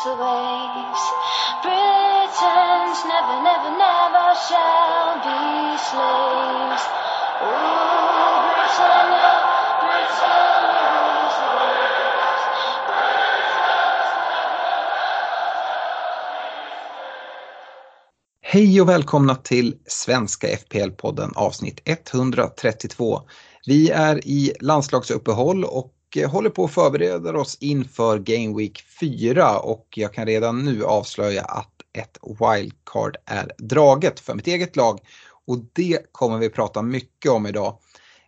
Rules the waves. Britons never, never, never shall be slaves. Ooh, Britannia, Britannia rules the waves. Hej och välkomna till Svenska FPL-podden avsnitt 132. Vi är i landslagsuppehåll och Eh, håller på att förbereda oss inför Game Week 4 och jag kan redan nu avslöja att ett wildcard är draget för mitt eget lag. Och det kommer vi prata mycket om idag.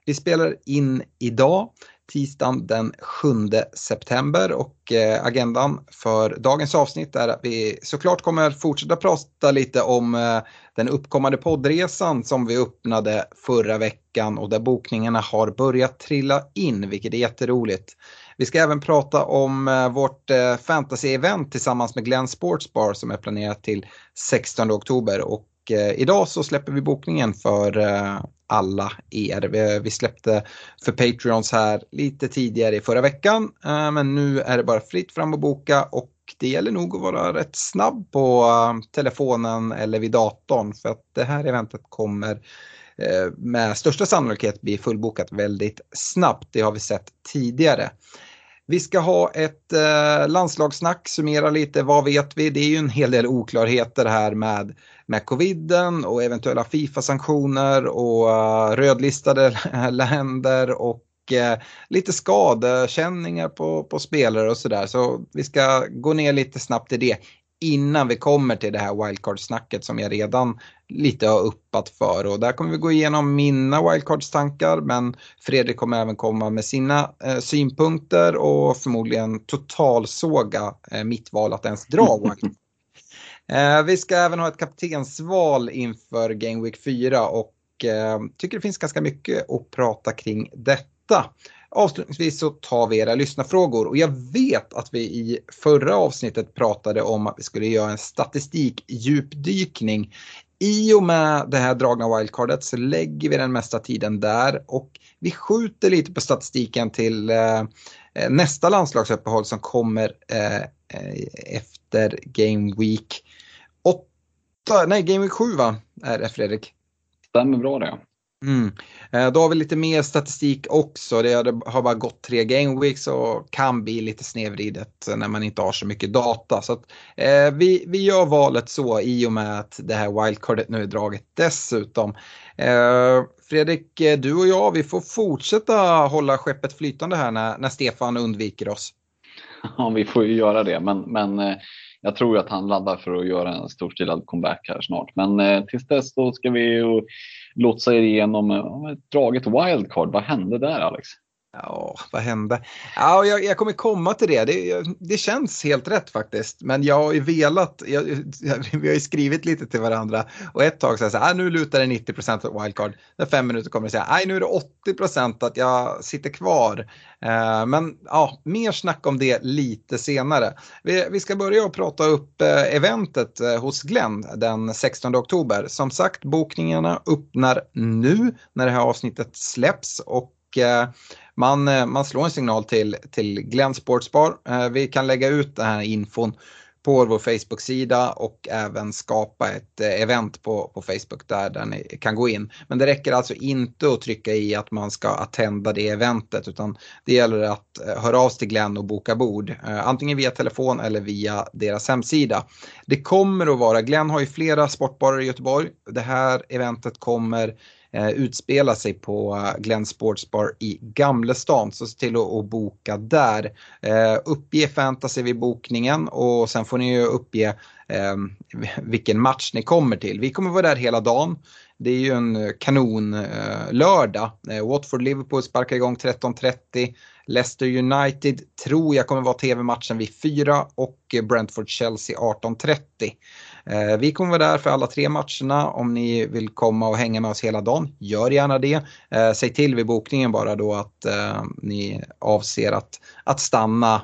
Vi spelar in idag, tisdagen den 7 september och eh, agendan för dagens avsnitt är att vi såklart kommer fortsätta prata lite om eh, den uppkommande poddresan som vi öppnade förra veckan och där bokningarna har börjat trilla in, vilket är jätteroligt. Vi ska även prata om eh, vårt eh, fantasy-event tillsammans med Glenn Sportsbar som är planerat till 16 oktober och eh, idag så släpper vi bokningen för eh, alla er. Vi, vi släppte för Patreons här lite tidigare i förra veckan eh, men nu är det bara fritt fram att boka och det gäller nog att vara rätt snabb på eh, telefonen eller vid datorn för att det här eventet kommer eh, med största sannolikhet bli fullbokat väldigt snabbt. Det har vi sett tidigare. Vi ska ha ett eh, landslagssnack, summera lite, vad vet vi? Det är ju en hel del oklarheter här med, med coviden och eventuella Fifa-sanktioner och uh, rödlistade länder och uh, lite skadekänningar på, på spelare och sådär. Så vi ska gå ner lite snabbt i det innan vi kommer till det här wildcard-snacket som jag redan lite har uppat för. Och där kommer vi gå igenom mina wildcards-tankar men Fredrik kommer även komma med sina eh, synpunkter och förmodligen totalsåga eh, mitt val att ens dra wildcard. eh, vi ska även ha ett kaptensval inför Game Week 4 och eh, tycker det finns ganska mycket att prata kring detta. Avslutningsvis så tar vi era lyssnarfrågor och jag vet att vi i förra avsnittet pratade om att vi skulle göra en statistikdjupdykning. I och med det här dragna wildcardet så lägger vi den mesta tiden där och vi skjuter lite på statistiken till eh, eh nästa landslagsuppehåll som kommer eh, eh efter Game Week 8, nej Game Week 7 va, är det Fredrik? Stämmer bra det. Mm. Eh, då har vi lite mer statistik också. Det har bara gått tre game weeks och kan bli lite snedvridet när man inte har så mycket data. Så att, eh, vi, vi gör valet så i och med att det här wildcardet nu är draget dessutom. Eh, Fredrik, eh, du och jag, vi får fortsätta hålla skeppet flytande här när, när Stefan undviker oss. Ja, vi får ju göra det, men, men eh, jag tror att han laddar för att göra en storstilad comeback här snart. Men eh, tills dess så ska vi ju lotsa er igenom eh, ett draget wildcard. Vad hände där Alex? Ja, vad hände? Ja, jag, jag kommer komma till det. det. det. känns helt rätt faktiskt. Men jag har ju velat, jag, vi har ju skrivit lite till varandra och ett tag så här, ah, nu lutar det 90 procent åt wildcard. När fem minuter kommer det säga, nej nu är det 80 procent att jag sitter kvar. Eh, men ja, mer snack om det lite senare. Vi, vi ska börja och prata upp eh, eventet eh, hos Glenn den 16 oktober. Som sagt, bokningarna öppnar nu när det här avsnittet släpps och eh, man, eh, man slår en signal till, till Glenn Sportsbar. Eh, vi kan lägga ut den här infon på vår Facebook-sida och även skapa ett eh, event på, på Facebook där, där ni kan gå in. Men det räcker alltså inte att trycka i att man ska attenda det eventet utan det gäller att höra av sig till Glenn och boka bord. Antingen via telefon eller via deras hemsida. Det kommer att vara, Glenn har ju flera sportbarer i Göteborg. Det här eventet kommer eh, utspela sig på eh, Glenn Sports Bar i Gamlestan. Så se till att, att boka där. Eh, uppge fantasy vid bokningen och sen får ni ju uppge eh, vilken match ni kommer till. Vi kommer vara där hela dagen. Det är ju en eh, kanon eh, lördag. Watford-Liverpool sparkar igång 13.30. Leicester United tror jag kommer vara tv-matchen vid 4 och Brentford-Chelsea 18.30. Eh, vi kommer vara där för alla tre matcherna. Om ni vill komma och hänga med oss hela dagen, gör gärna det. Eh, säg till vid bokningen bara då att eh, ni avser att, att stanna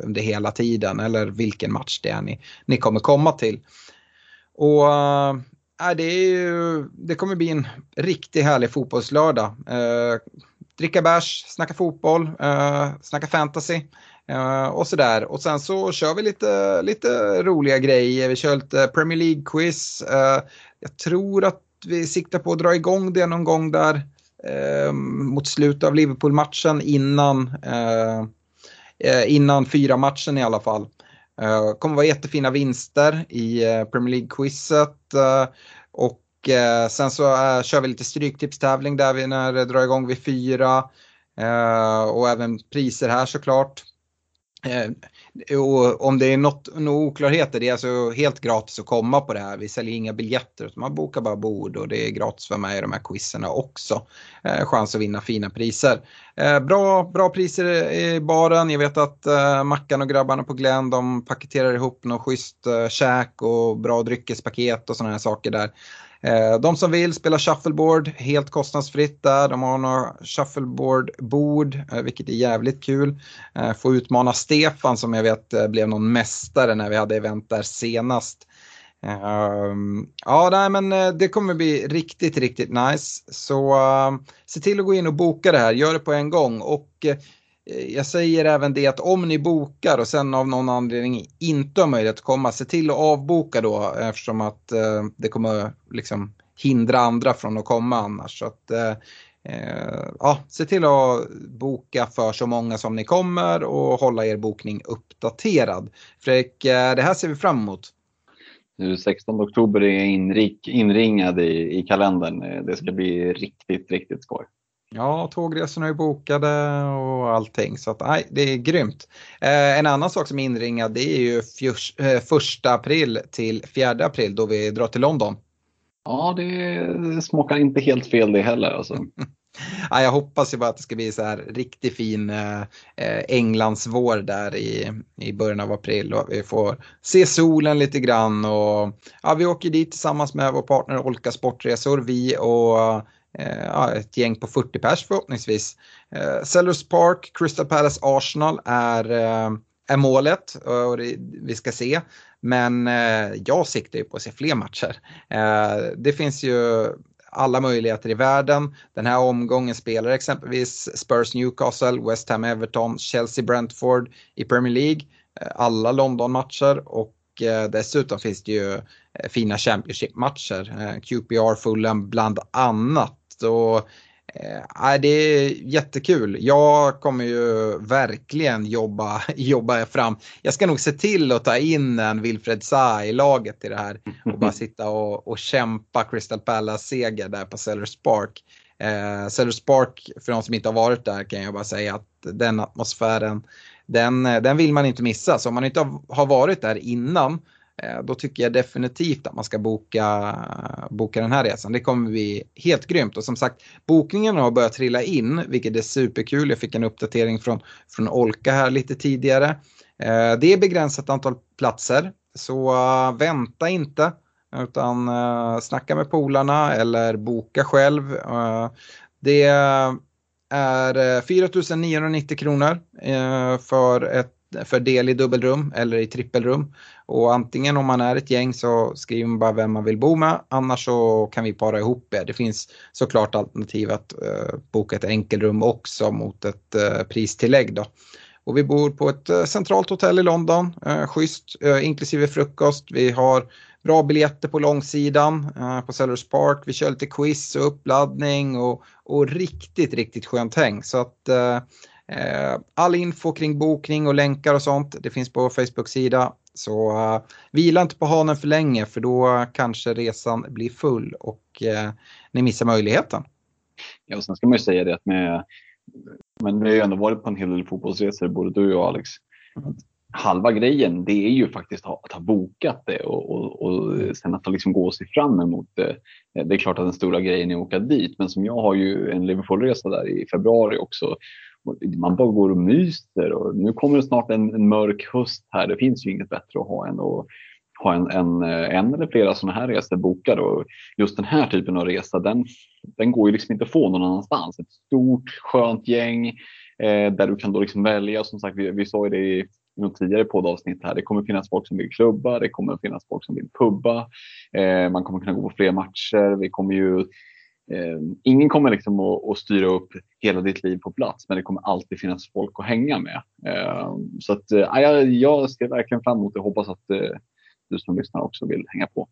under hela tiden eller vilken match det är ni, ni kommer komma till. Och äh, det, är ju, det kommer bli en riktigt härlig fotbollslördag. dricka bärs, snacka fotboll, snacka fantasy. Uh, och sådär. Och sen så kör vi lite, lite roliga grejer. Vi kör lite Premier League-quiz. Uh, eh, jag tror att vi siktar på att dra igång det någon gång där uh, mot slutet av Liverpool-matchen innan, innan fyra matchen i alla fall. Det kommer vara jättefina vinster i Premier League-quizet. och sen så kör vi lite stryktipstävling där vi när det drar igång vid fyra. och även priser här såklart. Eh, och om det är något, några oklarheter, det är alltså helt gratis att komma på det här. Vi säljer inga biljetter utan man bokar bara bord och det är gratis för mig i de här quizerna också. Eh, chans att vinna fina priser. Eh, bra, bra priser i baren. Jag vet att eh, Mackan och grabbarna på Glenn de paketerar ihop något schysst eh, käk och bra dryckespaket och sådana här saker där. Eh, de som vill spela shuffleboard helt kostnadsfritt där. De har några shuffleboard-bord, eh, vilket är jävligt kul. Eh, få utmana Stefan som jag vet blev någon mästare när vi hade event där senast. Ehm, ja, nej, men det kommer bli riktigt, riktigt nice. Så se till att gå in och boka det här, gör det på en gång. Och jag säger även det att om ni bokar och sen av någon anledning inte har möjlighet att komma, se till att avboka då eftersom att eh, det kommer liksom hindra andra från att komma annars. Så att, eh, eh, ja, se till att boka för så många som ni kommer och hålla er bokning uppdaterad. Fredrik, eh, det här ser vi fram emot. Nu 16 oktober är inrik, inringad i, i kalendern. Det ska bli riktigt, riktigt skoj. Ja, tågresorna är bokade och allting så att nej, det är grymt. Eh, en annan sak som är inringad det är ju fjurs, eh, första april till fjärde april då vi drar till London. Ja, det smakar inte helt fel det heller alltså. ja, jag hoppas ju bara att det ska bli så här riktigt fin eh, eh, Englandsvår där i, i början av april och vi får se solen lite grann och ja, vi åker dit tillsammans med vår partner Olka Sportresor, vi och Eh, ett gäng på 40 pers förhoppningsvis. Eh, Sellers Park, Crystal Palace, Arsenal är, eh, är målet eh, och det, vi ska se. Men eh, jag siktar ju på att se fler matcher. Eh, det finns ju alla möjligheter i världen. Den här omgången spelar exempelvis Spurs Newcastle, West Ham Everton, Chelsea Brentford i Premier League. Alla London-matcher och dessutom finns det ju fina Championship-matcher. QPR Fulham bland annat och eh, det är jättekul. Jag kommer ju verkligen jobba, jobba fram. Jag ska nog se till att ta in en Wilfred Zaha i laget i det här och bara sitta och, och kämpa Crystal Palace-seger där på Sellers Park. Eh, Sellers Park, för de som inte har varit där kan jag bara säga att den atmosfären, den, den vill man inte missa. Så om man inte har varit där innan Eh, Eh, då tycker jag definitivt att man ska boka, boka den här resan. Det kommer bli helt grymt och som sagt bokningarna har börjat trilla in vilket är superkul. Jag fick en uppdatering från, från Olka här lite tidigare. Eh, det är begränsat antal platser så eh, vänta inte utan eh, snacka med polarna eller boka själv. Det är 4 990 kronor för ett för del i dubbelrum eller i trippelrum. Och antingen om man är ett gäng så skriver man bara vem man vill bo med, annars så kan vi para ihop er. Det finns såklart alternativ att eh, boka ett enkelrum också mot ett eh, pristillägg då. Och vi bor på ett eh, centralt hotell i London, eh, schysst, eh, inklusive frukost. Vi har bra biljetter på långsidan på Sellers Park. Vi kör lite quiz och uppladdning och, och riktigt, riktigt skönt häng. Så att all info kring bokning och länkar och sånt, det finns på Facebook-sida. Så uh, vila inte på hanen för länge för då kanske resan blir full och uh, ni missar möjligheten. Ja, och sen ska man ju säga det att med, men vi har ju ändå varit på en hel del fotbollsresor, både du och Alex. Mm. Halva grejen det är ju faktiskt att ha bokat det och, och, och sen att liksom gå och se fram emot det. Det är klart att den stora grejen är att åka dit, men som jag har ju en Liverpoolresa där i februari också man bara går och myser och nu kommer det snart en, en, mörk höst här. Det finns ju inget bättre att ha än att ha en, en, eh, en eller flera sådana här resor bokade och just den här typen av resa den, den går ju liksom inte att få någon annanstans. Ett stort skönt gäng eh, där du kan då liksom välja. Som sagt, vi, vi sa ju det i något tidigare poddavsnitt här. Det kommer finnas folk som vill klubba, det kommer finnas folk som vill pubba. Eh, man kommer kunna gå på fler matcher. Vi kommer ju Ehm, ingen kommer liksom att, att, styra upp hela ditt liv på plats, men det kommer alltid finnas folk att hänga med. Eh, så att, eh, jag, jag ser verkligen fram emot det och hoppas att eh, du som lyssnar också vill hänga på.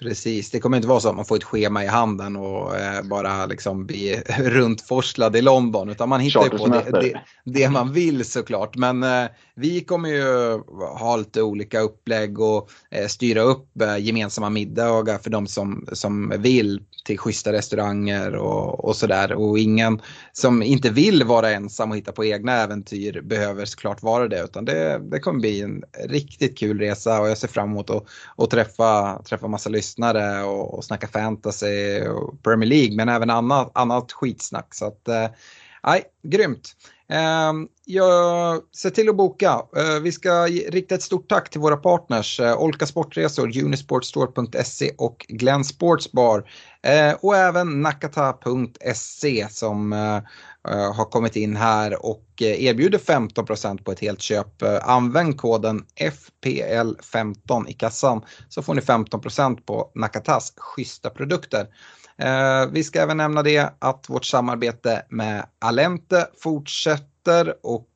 Precis, det kommer inte vara så att man får ett schema i handen och eh, bara liksom bli runtforslad i London. Utan man hittar ju på det, det, det, man vill såklart. Men eh, vi kommer ju ha lite olika upplägg och eh, styra upp eh, gemensamma middagar för de som, som vill till schyssta restauranger och, och sådär. Och ingen som inte vill vara ensam och hitta på egna äventyr behöver såklart vara det. Utan det, det kommer bli en riktigt kul resa och jag ser fram emot att, att träffa, träffa massa lyssnare och, och snacka fantasy och Premier League men även annat, annat skitsnack. Så att, eh, nej, grymt. Ehm, jag ser till att boka. Eh, vi ska rikta ett stort tack till våra partners eh, Olka Sportresor, Unisportstore.se och Glenn Sportsbar. Eh, och även Nakata.se som eh, Eh, har kommit in här och eh, erbjuder 15% på ett helt köp. Eh, använd koden FPL15 i kassan så får ni 15% på Nakatas schyssta produkter. Vi ska även nämna det att vårt samarbete med Alente fortsätter och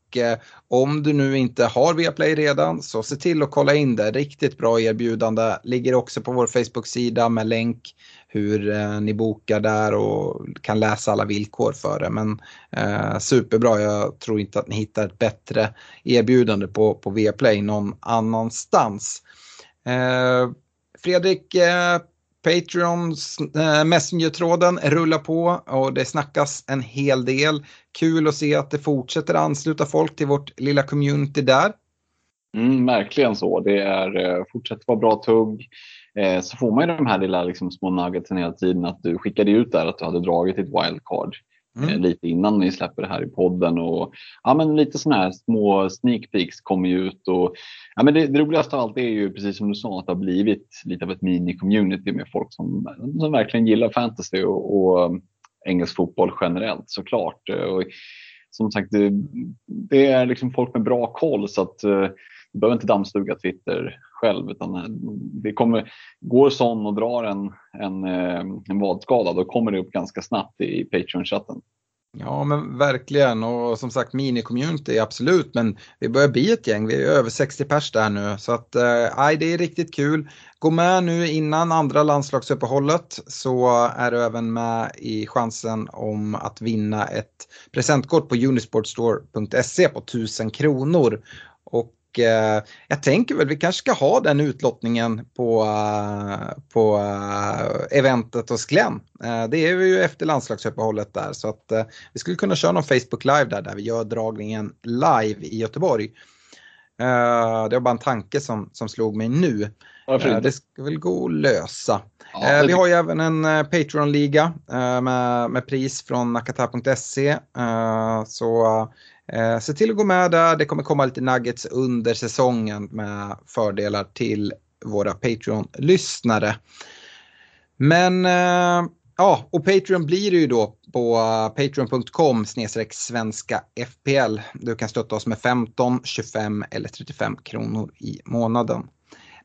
om du nu inte har Viaplay redan så se till att kolla in det. Riktigt bra erbjudande. Ligger också på vår Facebook-sida med länk hur eh, ni bokar där och kan läsa alla villkor för det. Men eh, superbra, jag tror inte att ni hittar ett bättre erbjudande på, på Viaplay någon annanstans. Eh, Fredrik, eh, Patreons eh, Messenger-tråden rullar på och det snackas en hel del. Kul att se att det fortsätter ansluta folk till vårt lilla community där. Mm, verkligen så. Det är, eh, fortsätter vara bra tugg. Eh, så får man ju de här lilla liksom, små nuggetsen hela tiden. Att du skickade ut där att du hade dragit ett wildcard. Mm. Eh, lite innan ni släpper det här i podden. Och, ja, men lite sådana här små sneak peeks kommer ju ut. Och, ja, men det, det roligaste av allt är ju precis som du sa att det har blivit lite av ett mini-community med folk som, som verkligen gillar fantasy och, och um, engelsk fotboll generellt såklart. Och, som sagt, det, det, är liksom folk med bra koll så att du behöver inte dammsuga Twitter själv utan eh, det kommer, går sån och drar en, en, eh, en vadskada då kommer det upp ganska snabbt i Patreon-chatten. Ja men verkligen och som sagt mini-community absolut men vi börjar bli ett gäng, vi är över 60 pers där nu så att eh, det är riktigt kul. Gå med nu innan andra landslagsuppehållet så är du även med i chansen om att vinna ett presentkort på unisportstore.se på 1000 kronor. Och eh, jag tänker väl vi kanske ska ha den utlottningen på, uh, på uh, eventet hos Glenn. Uh, det är ju efter landslagsuppehållet där så att vi skulle kunna köra någon Facebook live där, där vi gör dragningen live i Göteborg. det var bara en tanke som, som slog mig nu. det ska väl gå att lösa. Ja, vi har ju även en Patreon-liga med, med pris från nakata.se. så Eh, se till att gå med där. Det kommer komma lite nuggets under säsongen med fördelar till våra Patreon-lyssnare. Men eh, ja, och Patreon blir det ju då på patreon.com svenska FPL. Du kan stötta oss med 15, 25 eller 35 kronor i månaden.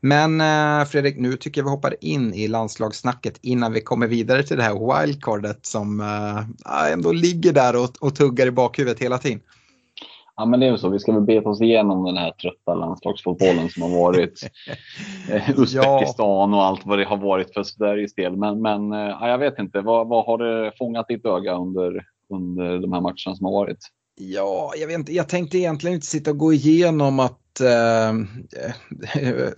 Men eh, Fredrik, nu tycker jag vi hoppar in i landslagssnacket innan vi kommer vidare till det här wildcardet som eh, ändå ligger där och, och tuggar i bakhuvudet hela tiden. Ja, men det är så. Vi ska väl beta oss igenom den här trötta landslagsfotbollen som har varit. Eh, Uzbekistan och allt vad det har varit för Sveriges del. Men, men eh, ja, jag vet inte. Vad, vad har det fångat ditt öga under, under de här matcherna som har varit? Ja, jag vet inte. Jag tänkte egentligen inte sitta och gå igenom att eh,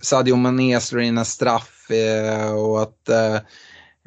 Sadio Mané slår in en straff eh, och att eh,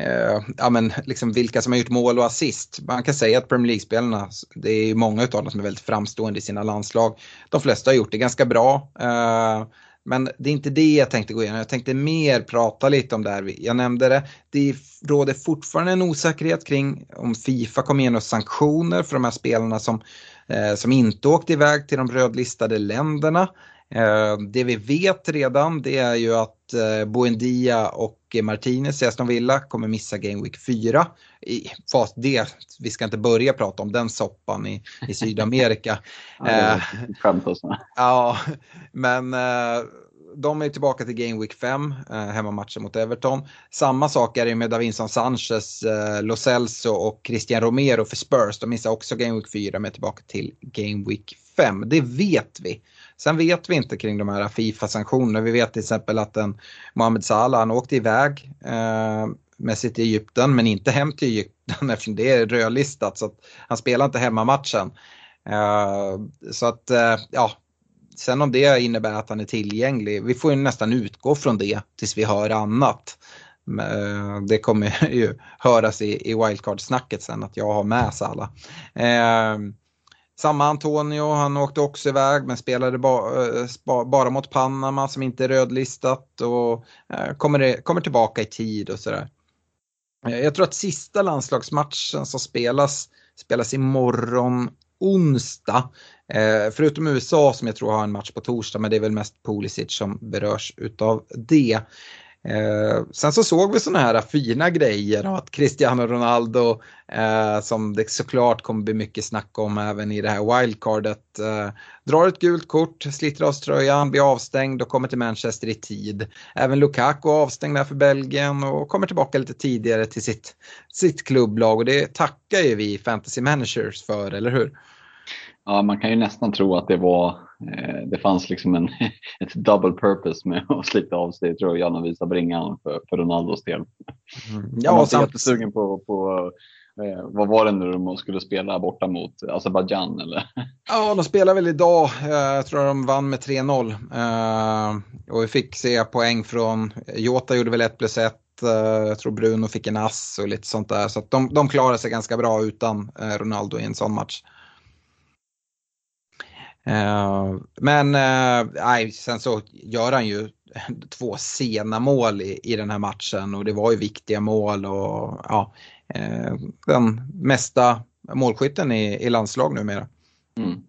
eh, ja, men liksom vilka som har gjort mål och assist. Man kan säga att Premier League-spelarna, det är många av dem som är väldigt framstående i sina landslag. De flesta har gjort det ganska bra. Eh, men det är inte det jag tänkte gå igenom. Jag tänkte mer prata lite om det här. Jag nämnde det. Det råder fortfarande en osäkerhet kring om Fifa kommer igenom sanktioner för de här spelarna som, eh, som inte åkte iväg till de rödlistade länderna. Eh, det vi vet redan det är ju att eh, Buendia och Martinez i Aston Villa kommer missa Game Week 4. Fast det, vi ska inte börja prata om den soppan i, i Sydamerika. ja, ja, men de är tillbaka till Game Week 5, eh, hemmamatchen mot Everton. Samma sak är det med Davinson Sanchez, eh, Lo Celso och Christian Romero för Spurs. De missar också Game Week 4 med tillbaka till Game Week 5. Det vet vi. Sen vet vi inte kring de här Fifa-sanktionerna. Vi vet till exempel att en Mohamed Salah, han åkte iväg eh, med sitt Egypten men inte hem till Egypten eftersom det är rödlistat så att han spelar inte hemmamatchen. Eh, så att eh, ja, Sen om det innebär att han är tillgänglig, vi får ju nästan utgå från det tills vi hör annat. Eh, det kommer ju höras i, i wildcard-snacket sen att jag har med Salah. Eh, samma Antonio, han åkte också iväg men spelade ba, eh, bara mot Panama som inte är rödlistat och eh, kommer, kommer tillbaka i tid och sådär. Eh, jag tror att sista landslagsmatchen som spelas spelas imorgon onsdag. Förutom USA som jag tror har en match på torsdag, men det är väl mest Pulisic som berörs utav det. Eh, sen så såg vi sådana här fina grejer av att Cristiano Ronaldo, eh, som det såklart kommer bli mycket snack om även i det här wildcardet, eh, drar ett gult kort, sliter av tröjan, blir avstängd och kommer till Manchester i tid. Även Lukaku avstängd där för Belgien och kommer tillbaka lite tidigare till sitt, sitt klubblag och det tackar ju vi fantasy managers för, eller hur? Ja, man kan ju nästan tro att det var, det fanns liksom en, ett double purpose med att slita av sig tröjan och visa bringan för, för Ronaldos del. Mm. Ja, Man var jättesugen på, på eh, vad var det nu de skulle spela borta mot Azerbajdzjan eller? Ja, de spelar väl idag. Eh, jag tror de vann med 3-0. Eh, och vi fick se poäng från, Jota gjorde väl 1 plus 1. Eh, jag tror Bruno fick en ass och lite sånt där. Så de, de klarar sig ganska bra utan Ronaldo i en sån match. Uh, men uh, sen så gör han ju två sena mål i, i den här matchen och det var ju viktiga mål och ja, uh, den mesta målskytten i, i landslag numera. Mm.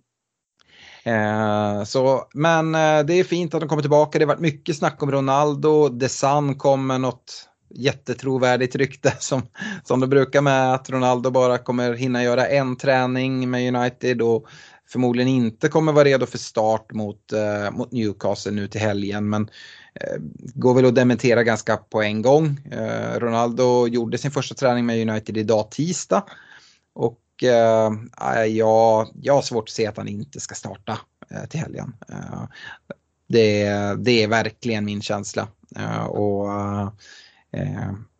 så, men det är fint att de kommer tillbaka. Det har varit mycket snack om Ronaldo. The Sun kom med något jättetrovärdigt rykte som, som det brukar med att Ronaldo bara kommer hinna göra en träning med United och förmodligen inte kommer vara redo för start mot, eh, mot Newcastle nu till helgen. Men eh, går väl att dementera ganska på en gång. Eh, Ronaldo gjorde sin första träning med United idag tisdag. Och eh, jag, jag har svårt att se att han inte ska starta eh, till helgen. Eh, det, det är verkligen min känsla. Eh, och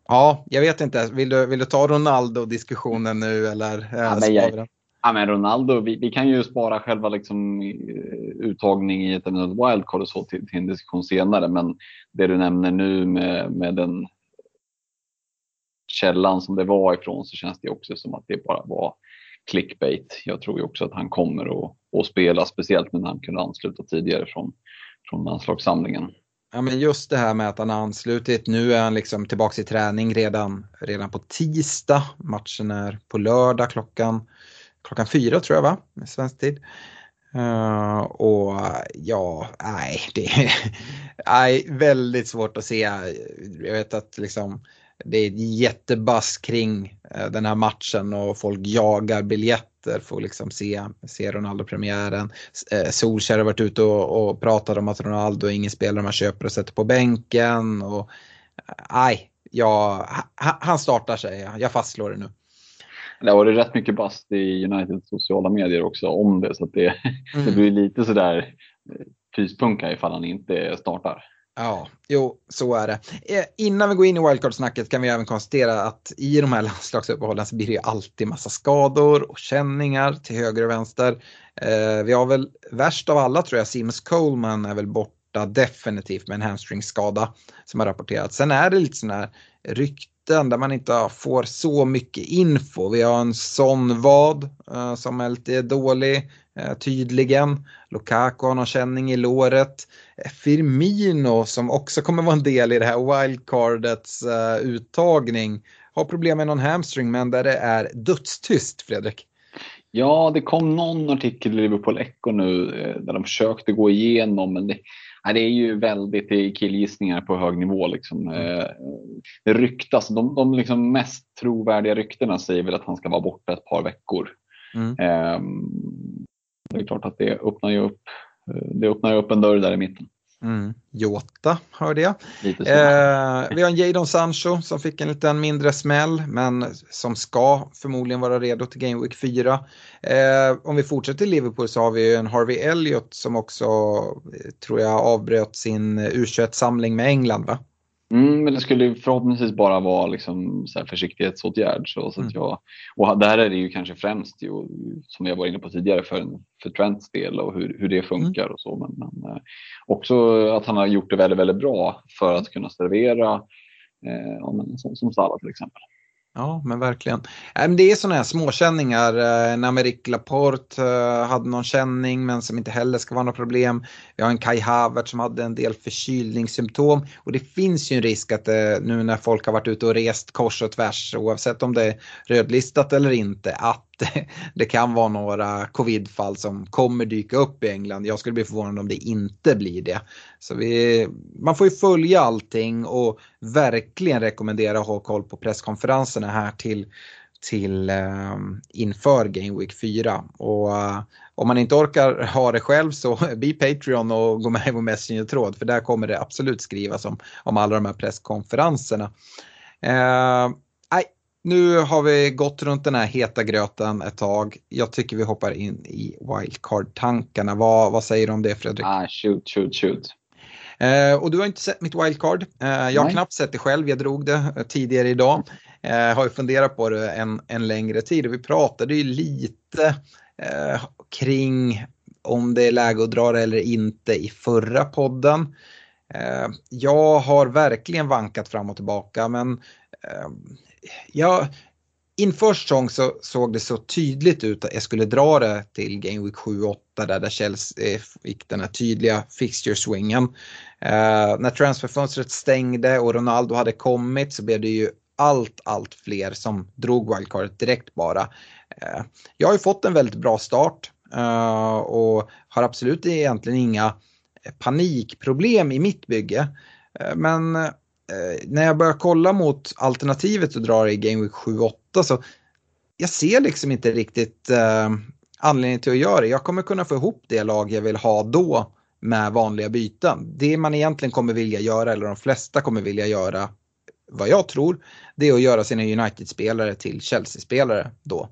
Ja, jag vet inte. Vill du, vill du ta Ronaldo-diskussionen nu eller? Ja, men jag, Ja, men Ronaldo, vi, vi, kan ju spara själva liksom, eh, uttagning i ett eventuellt wildcard och så till, till, en diskussion senare. Men det du nämner nu med, med den källan som det var ifrån så känns det också som att det bara var clickbait. Jag tror ju också att han kommer att, att spela, speciellt när han kunde ansluta tidigare från, från landslagssamlingen. Ja, men just det här med att han har anslutit. Nu är han liksom tillbaka i träning redan, redan på tisdag. Matchen är på lördag klockan klockan fyra tror jag va, med svensk tid. Uh, och ja, nej, det är nej, väldigt svårt att se. Jag vet att liksom, det är jättebass kring uh, den här matchen och folk jagar biljetter för att liksom se, se Ronaldo-premiären. Uh, Solskjaer har varit ute och, och pratat om att Ronaldo är ingen spelare man köper och sätter på bänken. Och, nej, ja, han startar säger jag, jag fastslår det nu. Det har varit rätt mycket bast i Uniteds sociala medier också om det så att det, mm. det blir lite sådär pyspunka ifall han inte startar. Ja, jo, så är det. Eh, innan vi går in i wildcard-snacket kan vi även konstatera att i de här landslagsuppehållen så blir det alltid massa skador och känningar till höger och vänster. Eh, vi har väl värst av alla tror jag, Sims Coleman är väl borta definitivt med en hamstringskada som har rapporterats. Sen är det lite sådana här rykten där man inte får så mycket info. Vi har en sån vad eh, som som är lite dålig. Eh, tydligen. Lukaku har någon känning i låret. Firmino som också kommer vara en del i det här wildcardets eh, uttagning har problem med någon hamstring men där det är dödstyst Fredrik. Ja, det kom någon artikel i Liverpool Echo nu där de försökte gå igenom men det, det är ju väldigt killgissningar på hög nivå. Liksom. Mm. Det ryktas, de, de liksom mest trovärdiga ryktena säger väl att han ska vara borta ett par veckor. Mm. Um, det är klart att det öppnar ju upp, det öppnar upp en dörr där i mitten. Mm. Jota hörde jag. Eh, vi har en Jadon Sancho som fick en liten mindre smäll men som ska förmodligen vara redo till Game Week 4. Eh, om vi fortsätter i Liverpool så har vi en Harvey Elliott som också tror jag avbröt sin U21-samling med England va? Mm, men det skulle förhoppningsvis bara vara liksom så här försiktighetsåtgärd. Så, så att mm. jag, och där är det ju kanske främst, ju, som jag var inne på tidigare, för, för Trents del och hur, hur det funkar mm. och så. Men, men eh, också att han har gjort det väldigt, väldigt bra för att kunna servera, eh, som, som Salah till exempel. Ja, men verkligen. Det är sådana här småkänningar. Eh, när Amerik Laporte eh, hade någon känning men som inte heller ska vara något problem. Vi har en Kai Havert som hade en del förkylningssymptom. Och det finns ju en risk att eh, nu när folk har varit ute och rest kors och tvärs oavsett om det är rödlistat eller inte att det kan vara några covidfall som kommer dyka upp i England. Jag skulle bli förvånad om det inte blir det. Så vi, man får ju följa allting och verkligen rekommendera att ha koll på presskonferenserna här till, till um, inför Game Week 4. Och uh, om man inte orkar ha det själv så bli Patreon och gå med i vår Messenger-tråd för där kommer det absolut skrivas om, om alla de här presskonferenserna. Uh, nu har vi gått runt den här heta gröten ett tag. Jag tycker vi hoppar in i wildcard-tankarna. Vad, vad säger du om det Fredrik? Ah, shoot, shoot, shoot. Eh, och du har inte sett mitt wildcard. Eh, jag har knappt sett det själv, jag drog det eh, tidigare idag. Eh, har ju funderat på det en, en längre tid och vi pratade ju lite eh, kring om det är läge att dra det eller inte i förra podden. Eh, jag har verkligen vankat fram och tillbaka men ja, inför säsong så såg det så tydligt ut att jag skulle dra det till Game Week 7-8 där, där Chelsea fick den här tydliga fixture-swingen. Uh, när transferfönstret stängde och Ronaldo hade kommit så blev det ju allt, allt fler som drog wildcardet direkt bara. Uh, jag har ju fått en väldigt bra start uh, och har absolut egentligen inga panikproblem i mitt bygge. Men Eh, när jag börjar kolla mot alternativet och drar i Game Week 7-8 så jag ser liksom inte riktigt eh, anledningen till att göra det. Jag kommer kunna få ihop det lag jag vill ha då med vanliga byten. Det man egentligen kommer vilja göra, eller de flesta kommer vilja göra, vad jag tror, det är att göra sina United-spelare till Chelsea-spelare då.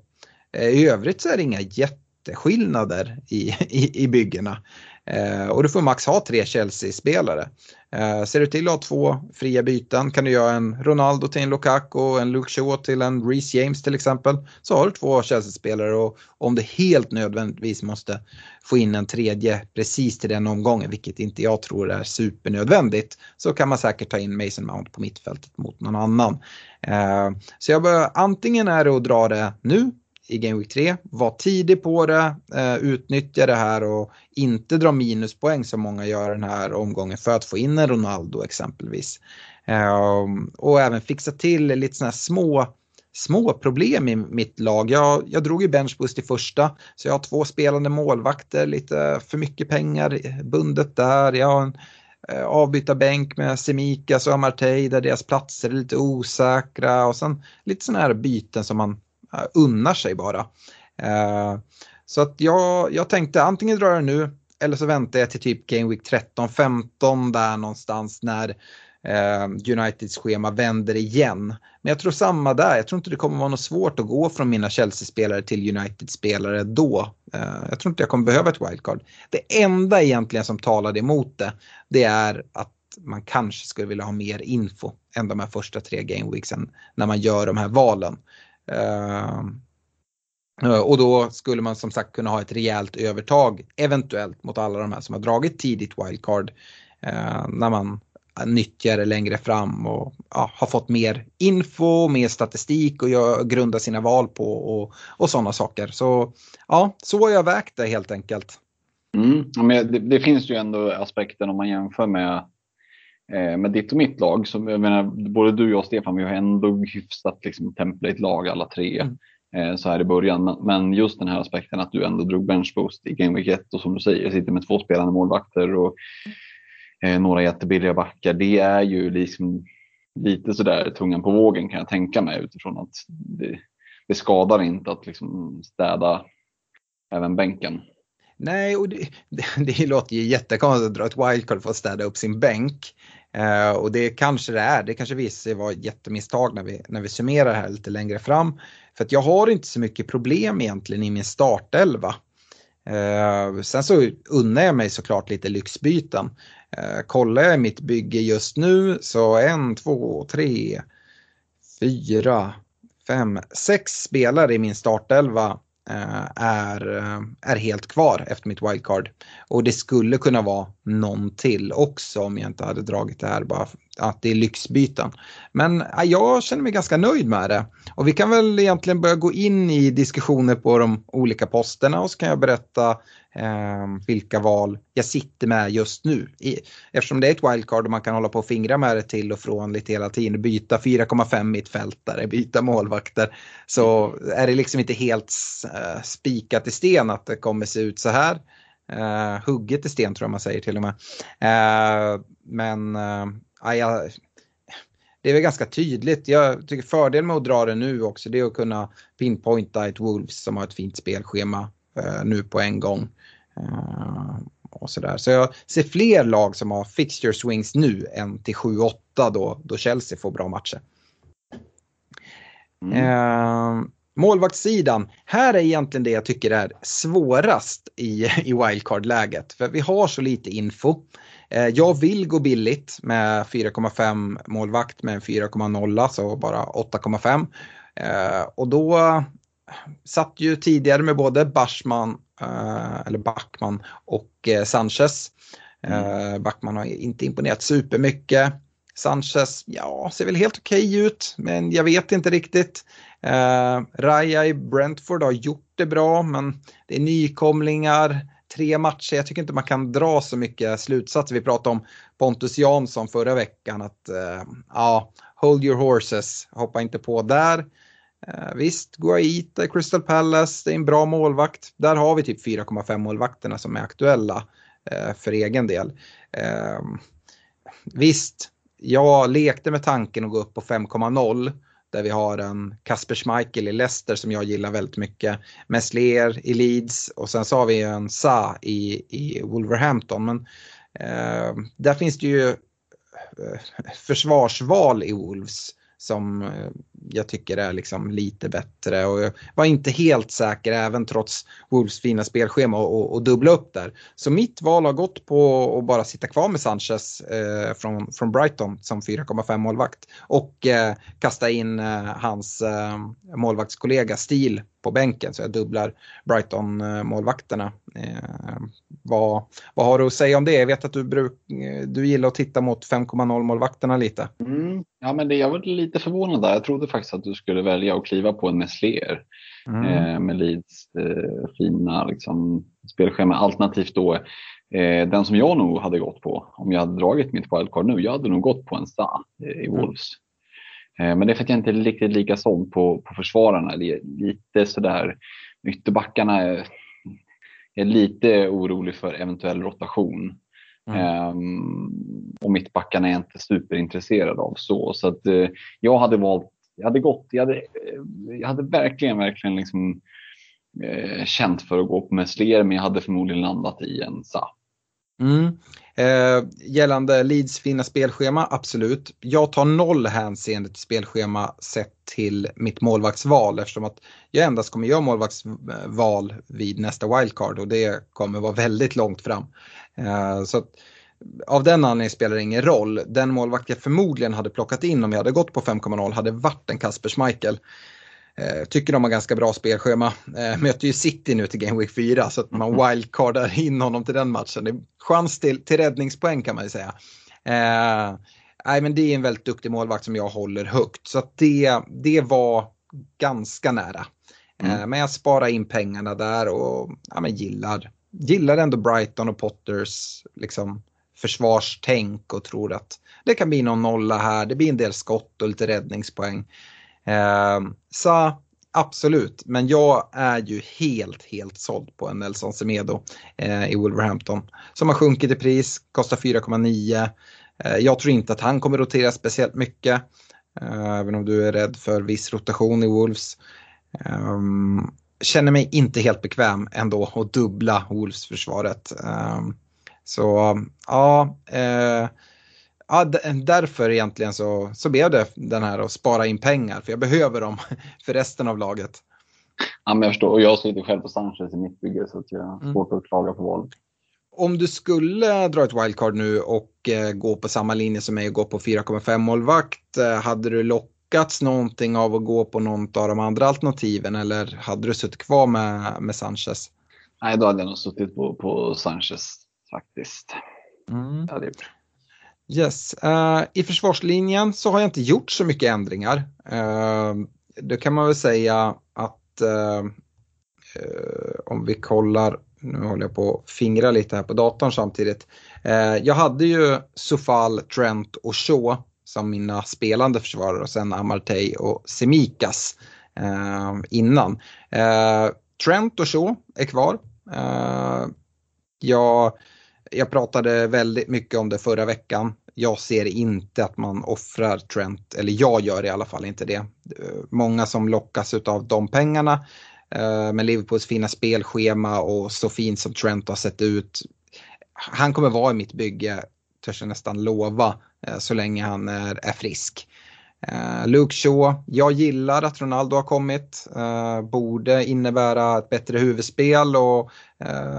Eh, I övrigt så är det inga jätteskillnader i, i, i byggena. Eh, och du får max ha tre Chelsea-spelare. Eh, ser du till att ha två fria byten kan du göra en Ronaldo till en Lukaku och en Luke Shaw till en Reece James till exempel. Så har du två Chelsea-spelare och om det helt nödvändigtvis måste få in en tredje precis till den omgången, vilket inte jag tror är supernödvändigt, så kan man säkert ta in Mason Mount på mittfältet mot någon annan. Eh, så jag bör, antingen är det att dra det nu i Game Week 3. Var tidig på det, eh, utnyttja det här och inte dra minuspoäng som många gör den här omgången för att få in en Ronaldo exempelvis. Eh, och även fixa till lite sådana här små små problem i mitt lag. Jag, jag drog ju benchboost i första så jag har två spelande målvakter, lite för mycket pengar bundet där. Jag har en eh, avbytarbänk med Semikas och Amartey där deras platser är lite osäkra och sen lite sådana här byten som man Eh, unnar sig bara. Eh, så att jag, jag tänkte antingen dra det nu eller så väntar jag till typ Game Week 13-15 där någonstans när eh, Uniteds schema vänder igen. Men jag tror samma där, jag tror inte det kommer vara något svårt att gå från mina Chelsea-spelare till United-spelare då. jag tror inte jag kommer behöva ett wildcard. Det enda egentligen som talar emot det, det är att man kanske skulle vilja ha mer info än de här första tre gameweeksen när man gör de här valen. Ehm, eh, och då skulle man som sagt kunna ha ett rejält övertag eventuellt mot alla de här som har dragit tidigt wildcard. Eh, när man eh, nyttjar det längre fram och ja, har fått mer info, mer statistik och gör, sina val på och, och sådana saker. Så ja, så har jag vägt det helt enkelt. Mm, men det, det, finns ju ändå aspekten om man jämför med med ditt och mitt lag, så jag menar, både du och jag Stefan, vi har ändå hyfsat liksom, template-lag alla tre mm. eh, så här i början. Men just den här aspekten att du ändå drog benchboost i Game Week 1 och som du säger, sitter med två spelande målvakter och eh, några jättebilliga backar. Det är ju liksom lite sådär tungan på vågen kan jag tänka mig utifrån att det, det skadar inte att liksom städa även bänken. Nej, och det, det, det låter ju jättekonstigt att dra ett wildcard för att städa upp sin bänk. Eh, och det kanske det är, det kanske visar sig vara jättemisstag när vi, när vi summerar här lite längre fram. För att jag har inte så mycket problem egentligen i min startelva. Eh, sen så unnar jag mig såklart lite lyxbyten. Eh, kollar jag mitt bygge just nu så en, två, tre, fyra, fem, sex spelare i min startelva eh, är, eh, är helt kvar efter mitt wildcard. Och det skulle kunna vara någon till också om jag inte hade dragit det här bara att det är lyxbyten. Men äh, jag känner mig ganska nöjd med det. Och vi kan väl egentligen börja gå in i diskussioner på de olika posterna och så kan jag berätta eh, vilka val jag sitter med just nu. I, eftersom det är ett wildcard och man kan hålla på och fingra med det till och från lite hela tiden, byta 4,5 mittfältare, byta målvakter, så är det liksom inte helt eh, spikat i sten att det kommer se ut så här. Uh, hugget i sten tror jag man säger till och med. Uh, men uh, ja, det är väl ganska tydligt. Jag tycker fördelen med att dra det nu också det är att kunna pinpointa ett Wolves som har ett fint spelschema nu på en gång. och så, där. så jag ser fler lag som har fixture swings nu än till 7-8 då, då Chelsea får bra matcher. Mm. Målvaktssidan, här är egentligen det jag tycker är svårast i, i wildcard-läget. För vi har så lite info. Eh, jag vill gå billigt med 4,5 målvakt med 4,0 så bara 8,5. Eh, och då satt ju tidigare med både Bashman, eh, eller Backman och Sanchez. Mm. Backman har inte imponerat supermycket. Sanchez, ja, ser väl helt okej okay ut, men jag vet inte riktigt. Eh, Raya i Brentford har gjort det bra, men det är nykomlingar, tre matcher. Jag tycker inte man kan dra så mycket slutsatser. Vi pratade om Pontus Jansson förra veckan, att eh, ja, hold your horses, hoppa inte på där. Eh, visst, Guaita i Crystal Palace, det är en bra målvakt. Där har vi typ 4,5 målvakterna som är aktuella eh, för egen del. Eh, visst, jag lekte med tanken att gå upp på 5,0 där vi har en Kasper Schmeichel i Leicester som jag gillar väldigt mycket. Meslier i Leeds och sen så har vi en Sa i, i Wolverhampton. Men eh, där finns det ju eh, försvarsval i Wolves som eh, jag tycker är liksom lite bättre. Och jag var inte helt säker även trots Wolves fina spelschema och, och dubbla upp där. Så mitt val har gått på att bara sitta kvar med Sanchez eh, från, från Brighton som 4,5 målvakt. Och eh, kasta in eh, hans eh, målvaktskollega Stil på bänken så jag dubblar Brighton-målvakterna. Eh, vad, vad har du att säga om det? Jag vet att du, bruk, du gillar att titta mot 5,0 målvakterna lite. Mm. Ja, men det, jag var lite förvånad där. Jag trodde faktiskt att du skulle välja att kliva på en Messler mm. eh, med Leeds eh, fina liksom, spelschema. Alternativt då eh, den som jag nog hade gått på om jag hade dragit mitt wildcard nu. Jag hade nog gått på en Sa eh, i mm. Wolves. Mm. men det är för att jag inte är riktigt lika såld på, på försvararna. Det är lite sådär, ytterbackarna är, är lite orolig för eventuell rotation. Mm. Um, och mittbackarna är jag inte superintresserad av så. Så att uh, jag hade valt, jag hade gått, jag hade, jag hade verkligen, verkligen liksom uh, känt för att gå på Messler men jag hade förmodligen landat i en Sa. Mm. Eh, gällande Leeds fina spelschema, absolut. Jag tar noll hänseende till spelschema sett till mitt målvaktsval eftersom att jag endast kommer göra målvaktsval vid nästa wildcard och det kommer vara väldigt långt fram. Eh, så att, av den anledningen spelar det ingen roll. Den målvakt jag förmodligen hade plockat in om jag hade gått på 5,0 hade varit en Kasper Schmeichel. Eh, tycker de har ganska bra spelschema. Eh, möter ju City nu till Game Week 4 så att man mm. wildcardar in honom till den matchen. Det är chans till, till räddningspoäng kan man ju säga. Eh, nej men det är en väldigt duktig målvakt som jag håller högt. Så det, det var ganska nära. Mm. men jag sparar in pengarna där och ja, men gillar, gillar ändå Brighton och Potters liksom, försvarstänk och tror att det kan bli någon nolla här. Det blir en del skott och lite räddningspoäng. Eh, så absolut, men jag är ju helt, helt såld på en Nelson Semedo eh, i Wolverhampton. Som har sjunkit i pris, kostar 4,9. Eh, jag tror inte att han kommer rotera speciellt mycket. Eh, även om du är rädd för viss rotation i Wolves. Um, känner mig inte helt bekväm ändå att dubbla Wolves-försvaret. Um, så ja, uh, ja, därför egentligen så, så blev det den här att spara in pengar för jag behöver dem för resten av laget. Ja, men jag förstår och jag sitter själv på Sanchez i mitt bygge så att jag har mm. svårt att klaga på valet. Om du skulle dra ett wildcard nu och eh, gå på samma linje som mig och gå på 4,5 målvakt, eh, hade du lockats någonting av att gå på något av de andra alternativen eller hade du suttit kvar med, med Sanchez? Nej, då hade jag nog suttit på, på Sanchez faktiskt. Mm. Det Yes, uh, i försvarslinjen så har jag inte gjort så mycket ändringar. Uh, då kan man väl säga att uh, om vi kollar, nu håller jag på att fingra lite här på datorn samtidigt. jag hade ju Sofal, Trent och Shaw som mina spelande försvarare och sen Amartey och Semikas innan. Trent och Shaw är kvar. jag jag pratade väldigt mycket om det förra veckan. Jag ser inte att man offrar Trent, eller jag gör i alla fall inte det. Många som lockas av de pengarna. Eh, Men Liverpools fina spelschema och så fint som Trent har sett ut. Han kommer vara i mitt bygge, törs jag nästan lova, eh, så länge han är, frisk. Eh, Luke Shaw, jag gillar att Ronaldo har kommit. Borde innebära ett bättre huvudspel och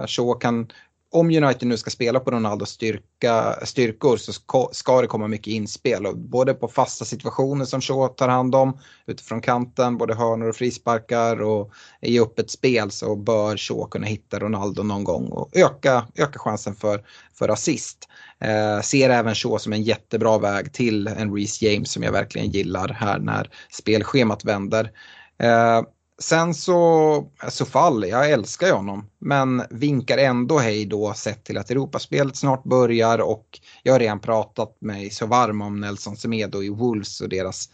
Shaw kan om United nu ska spela på Ronaldos styrka, styrkor så ska, ska det komma mycket inspel. Och både på fasta situationer som Shaw tar hand om utifrån kanten, både hörnor och frisparkar och i öppet spel så bör Shaw kunna hitta Ronaldo någon gång och öka, öka chansen för, för assist. Eh, ser även Shaw som en jättebra väg till en Reece James som jag verkligen gillar här när spelschemat vänder. Eh, Sen så, så fall, jag älskar ju honom, men vinkar ändå hej då sett till att Europaspelet snart börjar och jag har redan pratat mig så varm om Nelson Semedo i Wolves och deras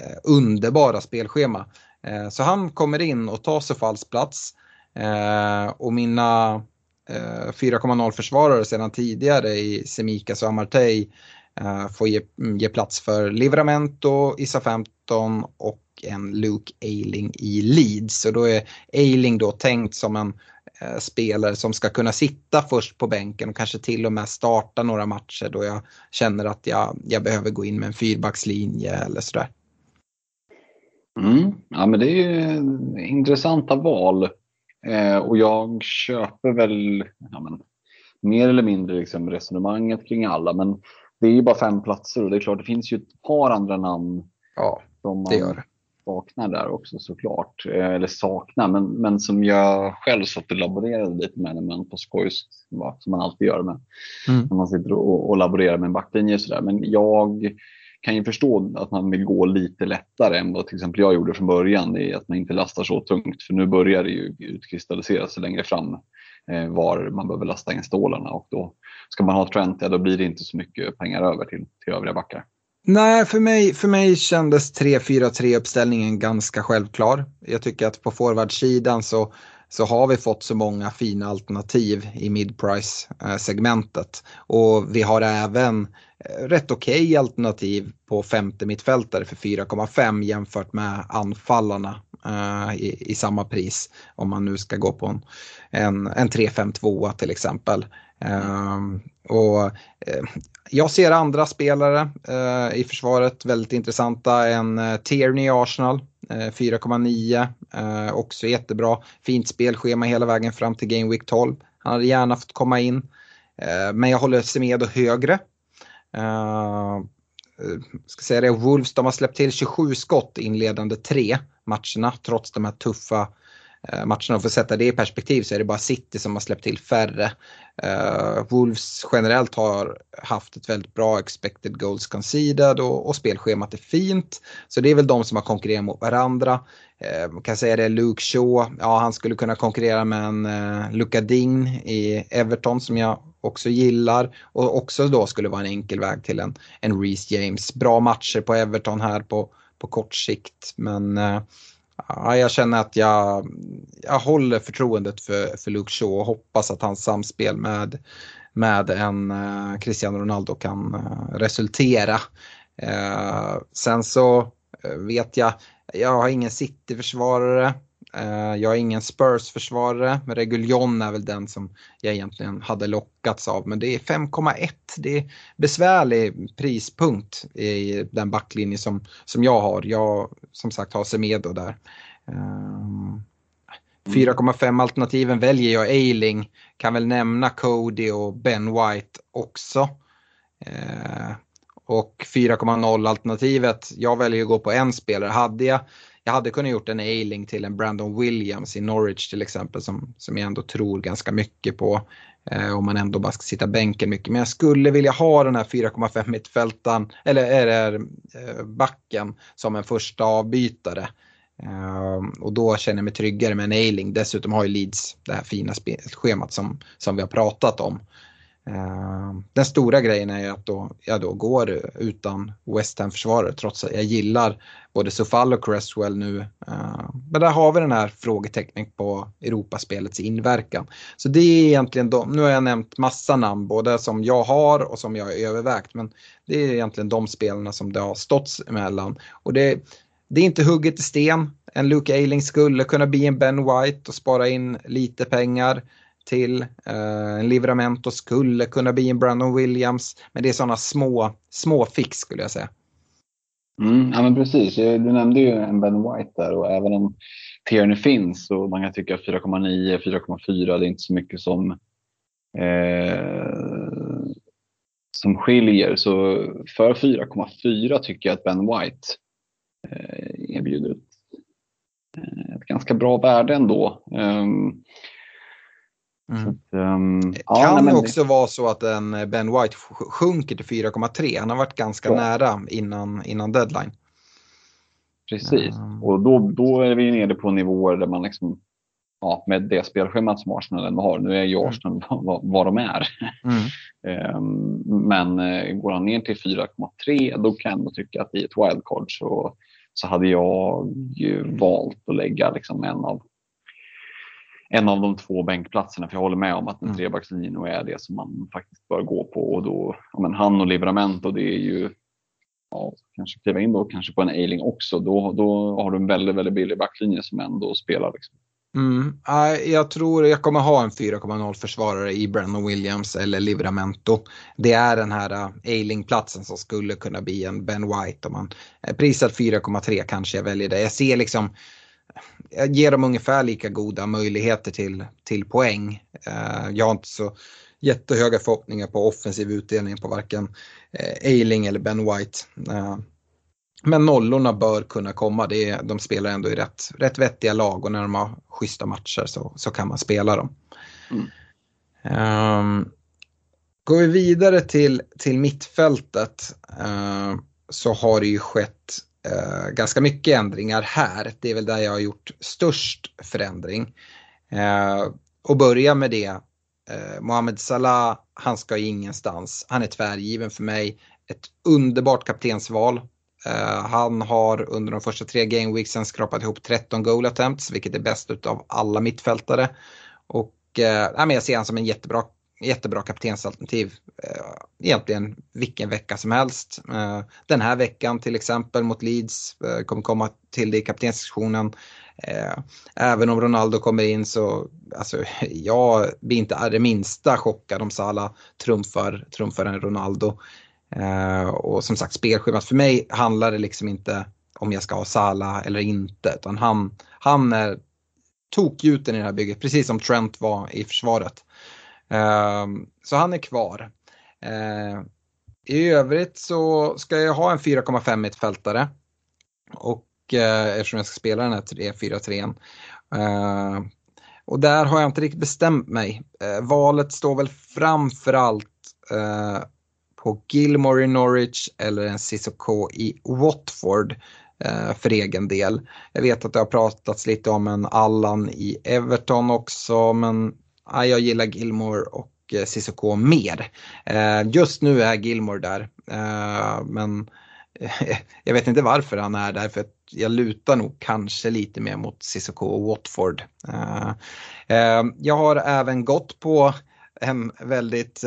eh, underbara spelschema. Eh, så han kommer in och tar Sofalls plats eh, och mina eh, 4,0 försvarare sedan tidigare i Semikas och Amartey eh, får ge, ge plats för Livramento, Issa 15 och en Luke Ailing i Leeds. Så då är Ailing då tänkt som en eh, spelare som ska kunna sitta först på bänken och kanske till och med starta några matcher då jag känner att jag, jag behöver gå in med en fyrbackslinje eller sådär. Mm. Ja men det är ju intressanta val. Eh, och jag köper väl ja, men, mer eller mindre liksom resonemanget kring alla. Men det är ju bara fem platser och det är klart det finns ju ett par andra namn. Ja, det gör det saknar där också såklart. Eh, eller saknar, men, men som jag själv satt och laborerade lite med när man på skoj, som man alltid gör med. Mm. När man sitter och, och laborerar med en backlinje och sådär. Men jag kan ju förstå att man vill gå lite lättare än vad till exempel jag gjorde från början. I att man inte lastar så tungt. För nu börjar det ju utkristallisera sig längre fram eh, var man behöver lasta in stålarna. Och då ska man ha Trent, ja, då blir det inte så mycket pengar över till, till övriga backar. Nej, för mig, för mig kändes 3-4-3 uppställningen ganska självklar. Jag tycker att på forwardsidan så, så har vi fått så många fina alternativ i midprice-segmentet. Och vi har även eh, rätt okej okay alternativ på femte mittfältare för 4,5 jämfört med anfallarna uh, i, i, samma pris. Om man nu ska gå på en, en, en 3-5-2 till exempel. Um, och, uh, jag ser andra spelare eh, i försvaret väldigt intressanta. En eh, Tierney i Arsenal, eh, 4,9. Eh, också jättebra. Fint spelschema hela vägen fram till Game Week 12. Han hade gärna fått komma in. Eh, men jag håller Semedo högre. ska säga det, Wolves de har släppt till 27 skott inledande tre matcherna trots de här tuffa Eh, Eh, matcherna. Och för att sätta det i perspektiv så är det bara City som har släppt till färre. Uh, Wolves generellt har haft ett väldigt bra expected goals conceded och, och spelschemat är fint. Så det är väl de som har konkurrerat mot varandra. Uh, man kan säga det, Luke Shaw, ja han skulle kunna konkurrera med en uh, Luka Ding i Everton som jag också gillar och också då skulle vara en enkel väg till en, en Reece James. Bra matcher på Everton här på, på kort sikt men uh, Ja, jag känner att jag, jag håller förtroendet för, för Luke Shaw och hoppas att hans samspel med, med en uh, Cristiano Ronaldo kan uh, resultera. Uh, sen så vet jag, jag har ingen City-försvarare. Eh, jag är ingen Spurs-försvarare, men Reguljon är väl den som jag egentligen hade lockats av. Men det är 5,1. Det är besvärlig prispunkt i den backlinje som, som jag har. Jag som sagt har Semedo där. 4,5 ehm, alternativen väljer jag Ailing. Kan väl nämna Cody och Ben White också. Eh, och 4,0 alternativet, jag väljer att gå på en spelare. Hade jag jag hade kunnat gjort en Ailing till en Brandon Williams i Norwich till exempel som, som jag ändå tror ganska mycket på. Eh, om man ändå bara ska sitta bänken mycket. Men jag skulle vilja ha den här 4,5 mittfältan eller är det eh, backen som en första avbytare. Eh, och då känner jag mig tryggare med en Ailing. Dessutom har ju Leeds det här fina schemat som, som vi har pratat om. Uh, den stora grejen är ju att då, jag då går utan West Ham-försvarare trots att jag gillar både Sofall och Cresswell nu. Uh, men där har vi den här frågetecknet på Europaspelets inverkan. Så det är egentligen de, nu har jag nämnt massa namn både som jag har och som jag har övervägt. Men det är egentligen de spelarna som det har stått emellan. Och det, det är inte hugget i sten. En Luke Ailing skulle kunna bli en Ben White och spara in lite pengar till. Eh, en Livramento skulle kunna bli en Brandon Williams. Men det är sådana små, små fix skulle jag säga. Mm, ja men precis, eh, du nämnde ju en Ben White där och även om Tierney finns och man kan tycka 4,9, 4,4 det är inte så mycket som eh, som skiljer. Så för 4,4 tycker jag att Ben White eh, erbjuder ett, eh, ett ganska bra värde ändå. Um, Mm. Att, um, kan ja, men... också vara så att en Ben White sjunker till 4,3. Han har varit ganska ja. nära innan, innan deadline. Precis, um... och då, då är vi nere på nivåer där man liksom, ja, med det spelschemat som Arsenal ändå har. Nu är ju mm. Arsenal mm. vad, vad de är. Mm. um, men uh, går han ner till 4,3 då kan jag tycka att i ett wildcard så, så hade jag valt att lägga liksom en av en av de två bänkplatserna. För jag håller med om att en mm. trebackslinje nog är det som man faktiskt bör gå på. Och då, ja, men han och Livramento, det är ju ja, kanske kliva in då kanske på en Ailing också. Då, då har du en väldigt, väldigt billig backlinje som ändå spelar. Liksom. Mm. Jag tror jag kommer ha en 4,0 försvarare i Brandon Williams eller Livramento. Det är den här uh, Ailing-platsen som skulle kunna bli en Ben White. Om man är prisad 4,3 kanske jag väljer det. Jag ser liksom jag ger dem ungefär lika goda möjligheter till, till poäng. Uh, jag har inte så jättehöga förhoppningar på offensiv utdelning på varken uh, Eiling eller Ben White. Men nollorna bör kunna komma. Det är, de spelar ändå i rätt, rätt vettiga lag och när de har schyssta matcher så, så kan man spela dem. Mm. Um, går vi vidare till, till mittfältet uh, så har det ju skett eh, ganska mycket ändringar här. Det är väl där jag har gjort störst förändring. Eh, och börja med det. Eh, Mohamed Salah, han ska ingenstans. Han är tvärgiven för mig. Ett underbart kaptensval. Uh, han har under de första tre gameweeksen skrapat ihop 13 goal attempts, vilket är bäst av alla mittfältare. Och uh, jag ser honom som en jättebra jättebra kaptensalternativ eh, egentligen vilken vecka som helst. Eh, den här veckan till exempel mot Leeds, eh, kommer komma till det i kaptenssektionen. Eh, även om Ronaldo kommer in så, alltså jag blir inte det minsta chockad om Salah trumfar, trumfar en Ronaldo. Eh, och som sagt spelschemat för mig handlar det liksom inte om jag ska ha Salah eller inte utan han, han är tokgjuten i det här bygget precis som Trent var i försvaret. Ehm, så han är kvar. Ehm, I övrigt så ska jag ha en 4,5 mittfältare. Och eh, eftersom jag ska spela den här 3-4-3. Ehm, och där har jag inte riktigt bestämt mig. Valet står väl framförallt eh, på Gilmore i Norwich eller en Cissoko i Watford eh, för egen del. Jag vet att det har pratats lite om en Allan i Everton också men jag gillar Gilmore och eh, Cissoko mer. Eh, just nu är Gilmore där eh, men jag vet inte varför han är där, för jag lutar nog kanske lite mer mot Cissoko och Watford. Eh, eh, jag har även gått på en väldigt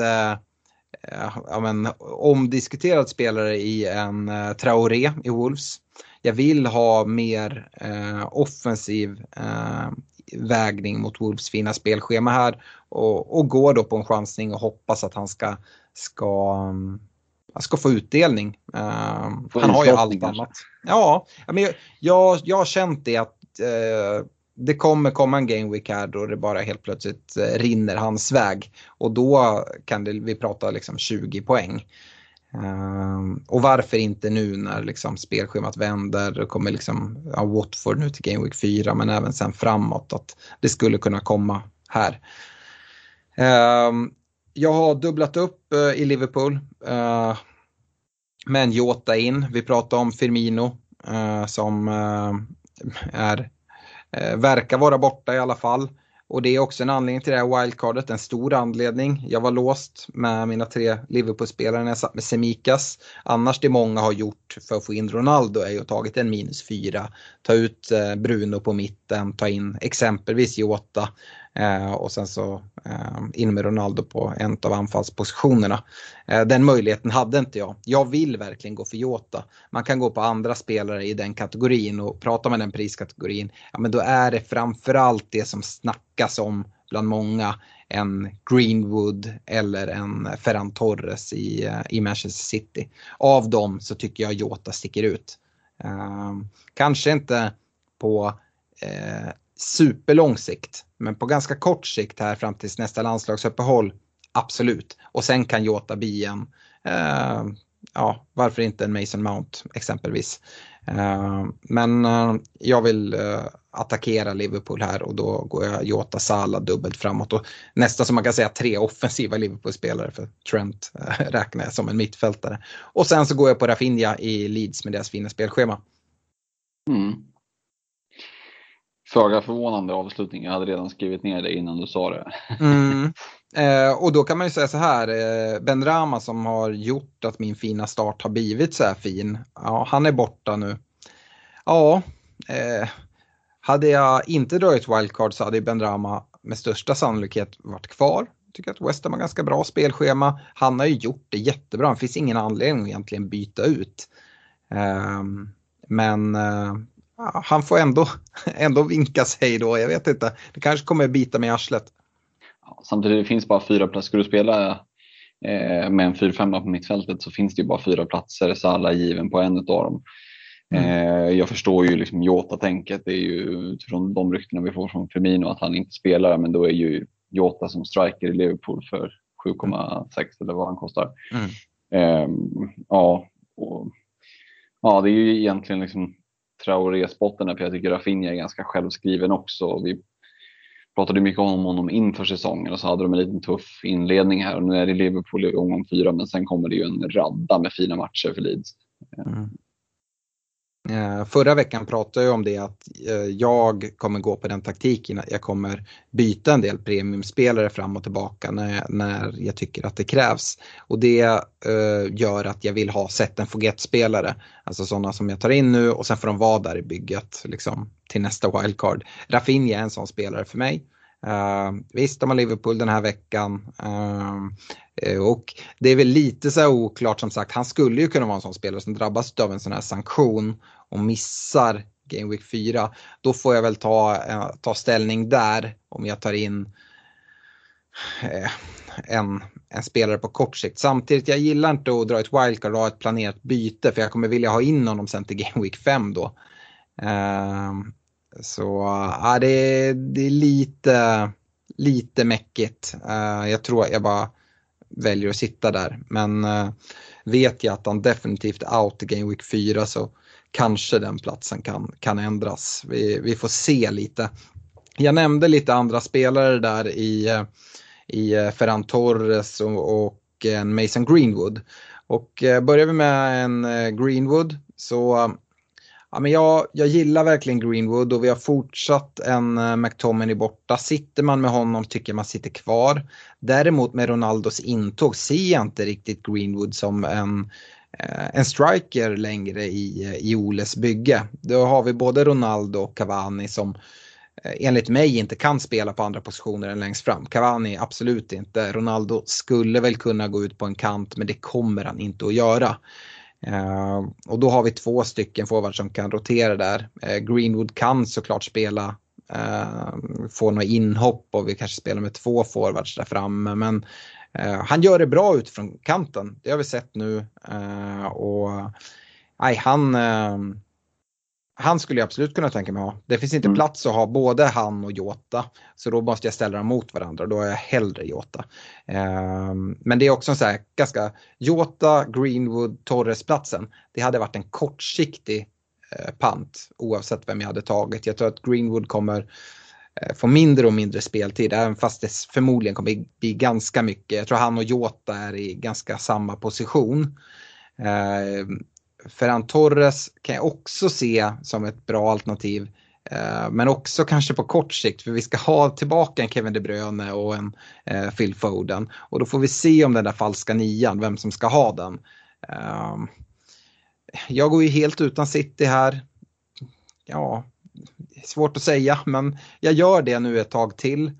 ja, men, omdiskuterad spelare i en Traoré i Wolves. Jag vill ha mer offensiv vägning mot Wolves fina spelschema här och, och går då på en chansning och hoppas att han ska, ska han ska få utdelning. Uh, han har ju allt annat. Ja, men jag, jag, jag har känt det att uh, det kommer komma en game week här då det bara helt plötsligt uh, rinner hans väg. Och då kan det, vi prata liksom 20 poäng. Ehm, och varför inte nu när liksom spelschemat vänder, och kommer liksom, ja, Watford nu till Game Week 4 men även sen framåt att det skulle kunna komma här. Um, jag har dubblat upp uh, i Liverpool. Eh, uh, med en Jota in. Vi pratade om Firmino uh, som är, verkar vara borta i alla fall. Och det är också en anledning till det här wildcardet, en stor anledning. Jag var låst med mina tre Liverpool-spelare när jag satt med Semikas. Annars det många har gjort för att få in Ronaldo är ju att tagit en minus fyra, ta ut eh, Bruno på mitten, ta in exempelvis Jota Eh, och sen så eh, in med Ronaldo på en av anfallspositionerna. Eh, den möjligheten hade inte jag. Jag vill verkligen gå för Jota. Man kan gå på andra spelare i den kategorin och prata med den priskategorin. Ja, men då är det framförallt det som snackas om bland många en Greenwood eller en Ferran Torres i, eh, i Manchester City. Av dem så tycker jag Jota sticker ut. Eh, kanske inte på eh, superlång sikt. Men på ganska kort sikt här fram till nästa landslagsuppehåll, absolut. Och sen kan Jota bli en, eh, ja varför inte en Mason Mount exempelvis. Eh, men eh, jag vill eh, attackera Liverpool här och då går jag Jota Sala dubbelt framåt. Och nästan som man kan säga tre offensiva Liverpool-spelare för Trent eh, räknar jag som en mittfältare. Och sen så går jag på Rafinha i Leeds med deras fina spelschema. Mm. Föga förvånande avslutning. Jag hade redan skrivit ner det innan du sa det. Mm. Eh, och då kan man ju säga så här, eh, Ben Rama som har gjort att min fina start har blivit så här fin, ja, han är borta nu. Ja, eh, hade jag inte dragit wildcard så hade Ben Rama med största sannolikhet varit kvar. Tycker att West Ham har ganska bra spelschema. Han har ju gjort det jättebra, det finns ingen anledning att egentligen byta ut. Ehm, men eh, han får ändå, ändå vinka sig då. Jag vet inte. Det kanske kommer bita mig i arslet. Ja, samtidigt det finns bara fyra platser. Ska du spela eh, med en 4-5 på mittfältet så finns det ju bara fyra platser. Så alla given på en av dem. Mm. Eh, jag förstår ju liksom Jota-tänket. Det är ju utifrån de ryktena vi får från Firmino att han inte spelar. Men då är ju Jota som striker i Liverpool för 7,6 eller vad han kostar. Mm. Eh, ja, och, ja, det är ju egentligen liksom Traoré-spotten för jag tycker Rafinha är ganska självskriven också. Vi pratade mycket om honom inför säsongen och så hade de en liten tuff inledning här och nu är det Liverpool i omgång fyra men sen kommer det ju en radda med fina matcher för Leeds. Mm. Eh, förra veckan pratade jag om det att eh, jag kommer gå på den taktiken att jag kommer byta en del premiumspelare fram och tillbaka när, när jag tycker att det krävs. Och det uh, gör att jag vill ha set and forget-spelare. Alltså sådana som jag tar in nu och sen får de vara där i bygget liksom, till nästa wildcard. Rafinha är en sån spelare för mig. Uh, visst, de har Liverpool den här veckan. Uh, och det är väl lite så oklart som sagt, han skulle ju kunna vara en sån spelare som drabbas av en sån här sanktion och missar Game Week 4. Då får jag väl ta, eh, ta ställning där om jag tar in eh, en, en spelare på kort sikt. Samtidigt, jag gillar inte att dra ett wildcard och ha ett planerat byte för jag kommer vilja ha in honom sen till Game Week 5 då. Eh, så ja, det, är, det är lite, lite mäckigt. Eh, jag tror att jag bara väljer att sitta där. Men eh, vet jag att han definitivt är out i Game Week 4 så kanske den platsen kan, kan ändras. Vi, vi får se lite. Jag nämnde lite andra spelare där i, i Ferran Torres och, och en Mason Greenwood. Och eh, börjar vi med en eh, Greenwood så Ja, men jag, jag gillar verkligen Greenwood och vi har fortsatt en eh, McTominay borta. Sitter man med honom tycker man sitter kvar. Däremot med Ronaldos intåg ser jag inte riktigt Greenwood som en, Eh, en striker längre i, eh, i Oles bygge. Då har vi både Ronaldo och Cavani som eh, enligt mig inte kan spela på andra positioner än längst fram. Cavani absolut inte. Ronaldo skulle väl kunna gå ut på en kant men det kommer han inte att göra. Uh, och då har vi två stycken forwards som kan rotera där. Uh, Greenwood kan såklart spela, uh, få några inhopp och vi kanske spelar med två forwards där framme. Men han gör det bra utifrån kanten, det har vi sett nu. och nej, han, han skulle jag absolut kunna tänka mig ha. Det finns inte mm. plats att ha både han och Jota. Så då måste jag ställa dem mot varandra. Då är jag hellre Jota. Um, men det är också en så här ganska Jota, Greenwood, Torres-platsen. Det hade varit en kortsiktig uh, pant oavsett vem jag hade tagit. Jag tror att Greenwood kommer Eh, får mindre och mindre speltid. Även fast det förmodligen kommer bli ganska mycket. Jag tror han och Jota är i ganska samma position. Eh, Ferran Torres kan jag också se som ett bra alternativ. Eh, men också kanske på kort sikt för vi ska ha tillbaka en Kevin De Bruyne och en eh, Phil Foden. Och då får vi se om den där falska nian, vem som ska ha den. Eh, jag går ju helt utan City här. Ja, svårt att säga men jag gör det nu ett tag till.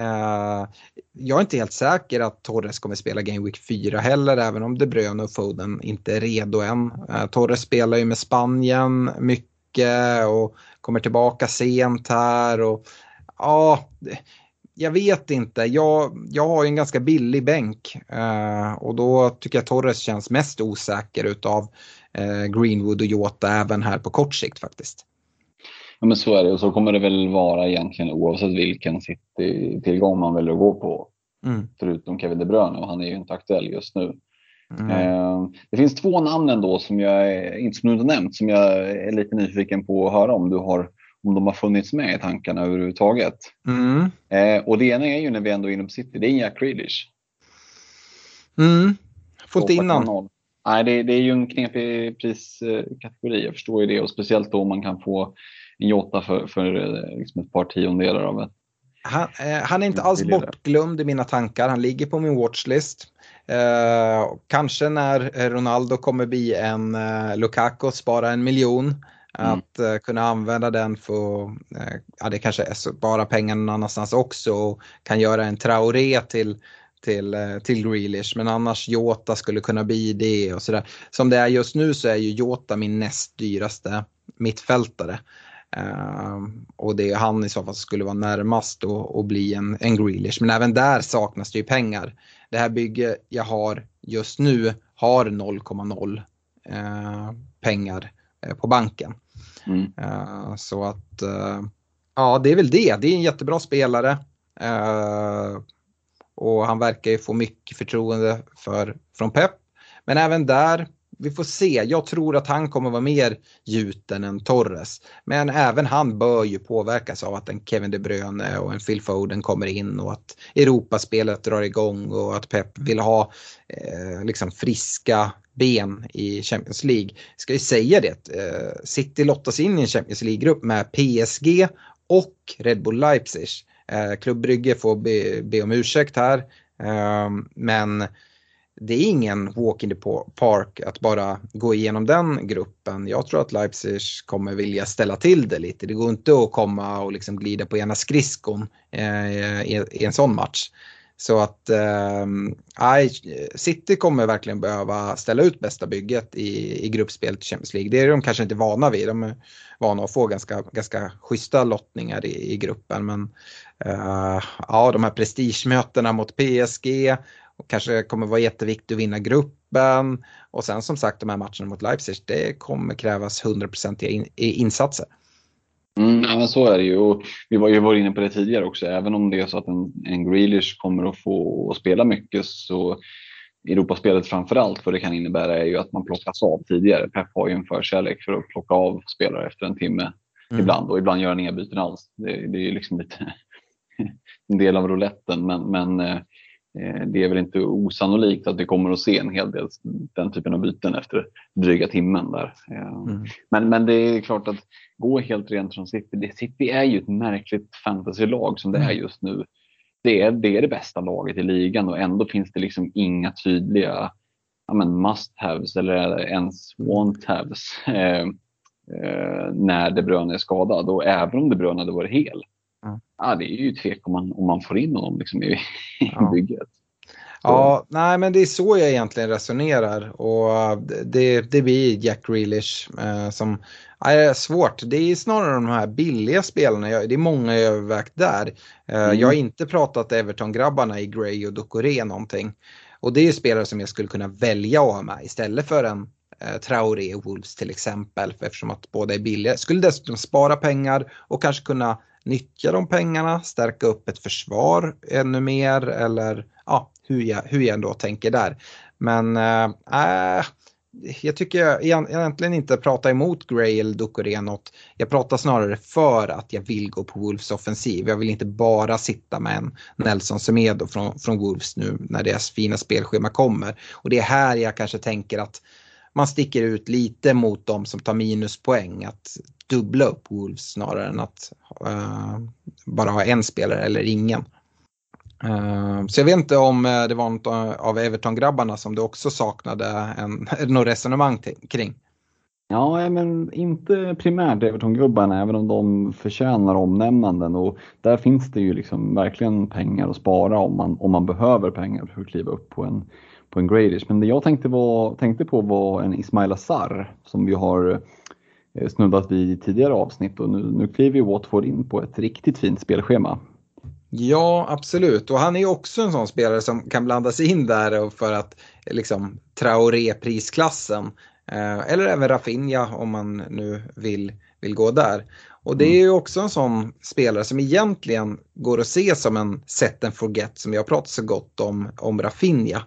Uh, jag är inte helt säker att Torres kommer spela Game Week 4 heller, även om De Bruyne och Foden inte är redo än. Uh, Torres spelar ju med Spanien mycket och kommer tillbaka sent här. Och, ja, jag vet inte. Jag, jag har ju en ganska billig bänk eh, och då tycker jag Torres känns mest osäker utav Greenwood och Jota även här på kort sikt faktiskt. Ja, men så är det och så kommer det väl vara egentligen oavsett vilken City-tillgång man väljer att gå på. Mm. Förutom Kevin De Bruyne och han är ju inte aktuell just nu. Mm. Eh, det finns två namn ändå som jag inte som du inte nämnt som jag är lite nyfiken på att höra om du har om de har funnits med i tankarna överhuvudtaget. Mm. Eh, och det ena är ju när vi ändå är inne på City, det är Jack Grealish. Mm. Får inte innan. Nej, det, det, är ju en knepig priskategori, jag förstår ju det och speciellt då om man kan få Jota för, för liksom ett par tiondelar av ett han, eh, han, är inte alls bortglömd i mina tankar. Han ligger på min watchlist. Eh, kanske när Ronaldo kommer bli en eh, Lukaku spara en miljon. Mm. Att eh, kunna använda den för, eh, ja det kanske är spara pengarna någon annanstans också och kan göra en Traoré till, till, eh, till Grealish. Men annars Jota skulle kunna bli det och sådär. Som det är just nu så är ju Jota min näst dyraste mittfältare. Uh, och det är han i så fall som skulle vara närmast att bli en, en Grealish. Men även där saknas det ju pengar. Det här bygget jag har just nu har 0,0 uh, pengar uh, på banken. Mm. Eh, så att ja, det är väl det. Det är en jättebra spelare. och han verkar ju få mycket förtroende för, från Pep. Men även där vi får se. Jag tror att han kommer vara mer gjuten än Torres. Men även han bör ju påverkas av att en Kevin De Bruyne och en Phil Foden kommer in och att Europaspelet drar igång och att Pep vill ha eh, liksom friska ben i Champions League. Ska ju säga det, eh, City lottas in i en Champions League-grupp med PSG och Red Bull Leipzig. Eh, Klubb Brygge får be, be om ursäkt här. Eh, men det är ingen walk in the park att bara gå igenom den gruppen. Jag tror att Leipzig kommer vilja ställa till det lite. Det går inte att komma och liksom glida på ena skridskon eh, i, i, en sån match. Så att eh, City kommer verkligen behöva ställa ut bästa bygget i, i gruppspelet i Champions League. Det är de kanske inte vana vid. De är vana att få ganska, ganska schyssta lottningar i, i gruppen. Men eh, ja, de här prestigemötena mot PSG och kanske kommer vara jätteviktigt att vinna gruppen. Och sen som sagt de här matcherna mot Leipzig, det kommer krävas 100% in, insatser. Mm, ja, men så är det ju. Och vi var ju varit inne på det tidigare också. Även om det är så att en, en Grealish kommer att få spela mycket så Europaspelet framför allt vad det kan innebära är ju att man plockas av tidigare. Pep har ju en förkärlek för att plocka av spelare efter en timme mm. ibland och ibland gör han inga byten alls. Det, det är ju liksom lite en del av rouletten men, men Eh, det är väl inte osannolikt att vi kommer att se en hel del den typen av byten efter dryga timmen där. Eh, mm. Men, men det är klart att gå helt rent från City. City är ju ett märkligt fantasylag som det är mm. just nu. Det är, det är det bästa laget i ligan och ändå finns det liksom inga tydliga ja, must-haves eller ens want-haves eh, eh, när De Bruyne är skadad. Och även om De Bruyne hade varit hel Ja. ja, det är ju tvek om man, om man får in honom liksom i, ja. bygget. Ja, nej men det är så jag egentligen resonerar och det, det blir Jack Grealish eh, som är svårt. Det är snarare de här billiga spelarna, det är många jag övervägt där. Eh, mm. Jag har inte pratat Everton-grabbarna i Gray och Ducoré någonting. Och det är spelare som jag skulle kunna välja att ha med istället för en eh, Traoré Wolves till exempel. Eftersom att båda är billiga. Skulle dessutom spara pengar och kanske kunna nyttja de pengarna, stärka upp ett försvar ännu mer eller ja, hur jag, hur jag ändå tänker där. Men äh, jag tycker jag egentligen inte prata emot Gray eller Ducoré något. Jag pratar snarare för att jag vill gå på Wolves offensiv. Jag vill inte bara sitta med en Nelson Semedo från, från Wolves nu när deras fina spelschema kommer. Och det är här jag kanske tänker att man sticker ut lite mot de som tar minuspoäng. Att dubbla upp Wolves snarare än att uh, bara ha en spelare eller ingen. Uh, så jag vet inte om eh, det var något av Everton-grabbarna som du också saknade en, något resonemang kring. Ja, men inte primärt Everton-gubbarna, även om de förtjänar omnämnanden. Och där finns det ju liksom verkligen pengar att spara om man, om man behöver pengar för att kliva upp på en, på en Gradish. Men det jag tänkte, var, tänkte på var en Ismail Azar som vi har Eh, snuddat vid i tidigare avsnitt och nu, nu kliver ju Watford in på ett riktigt fint spelschema. Ja, absolut. Och han är ju också en sån spelare som kan blandas in där för att liksom Traoré-prisklassen. Eh, eller även Rafinha om man nu vill, vill gå där. Och det är ju också en sån spelare som egentligen går att se som en set and forget som jag pratat så gott om, om Rafinha.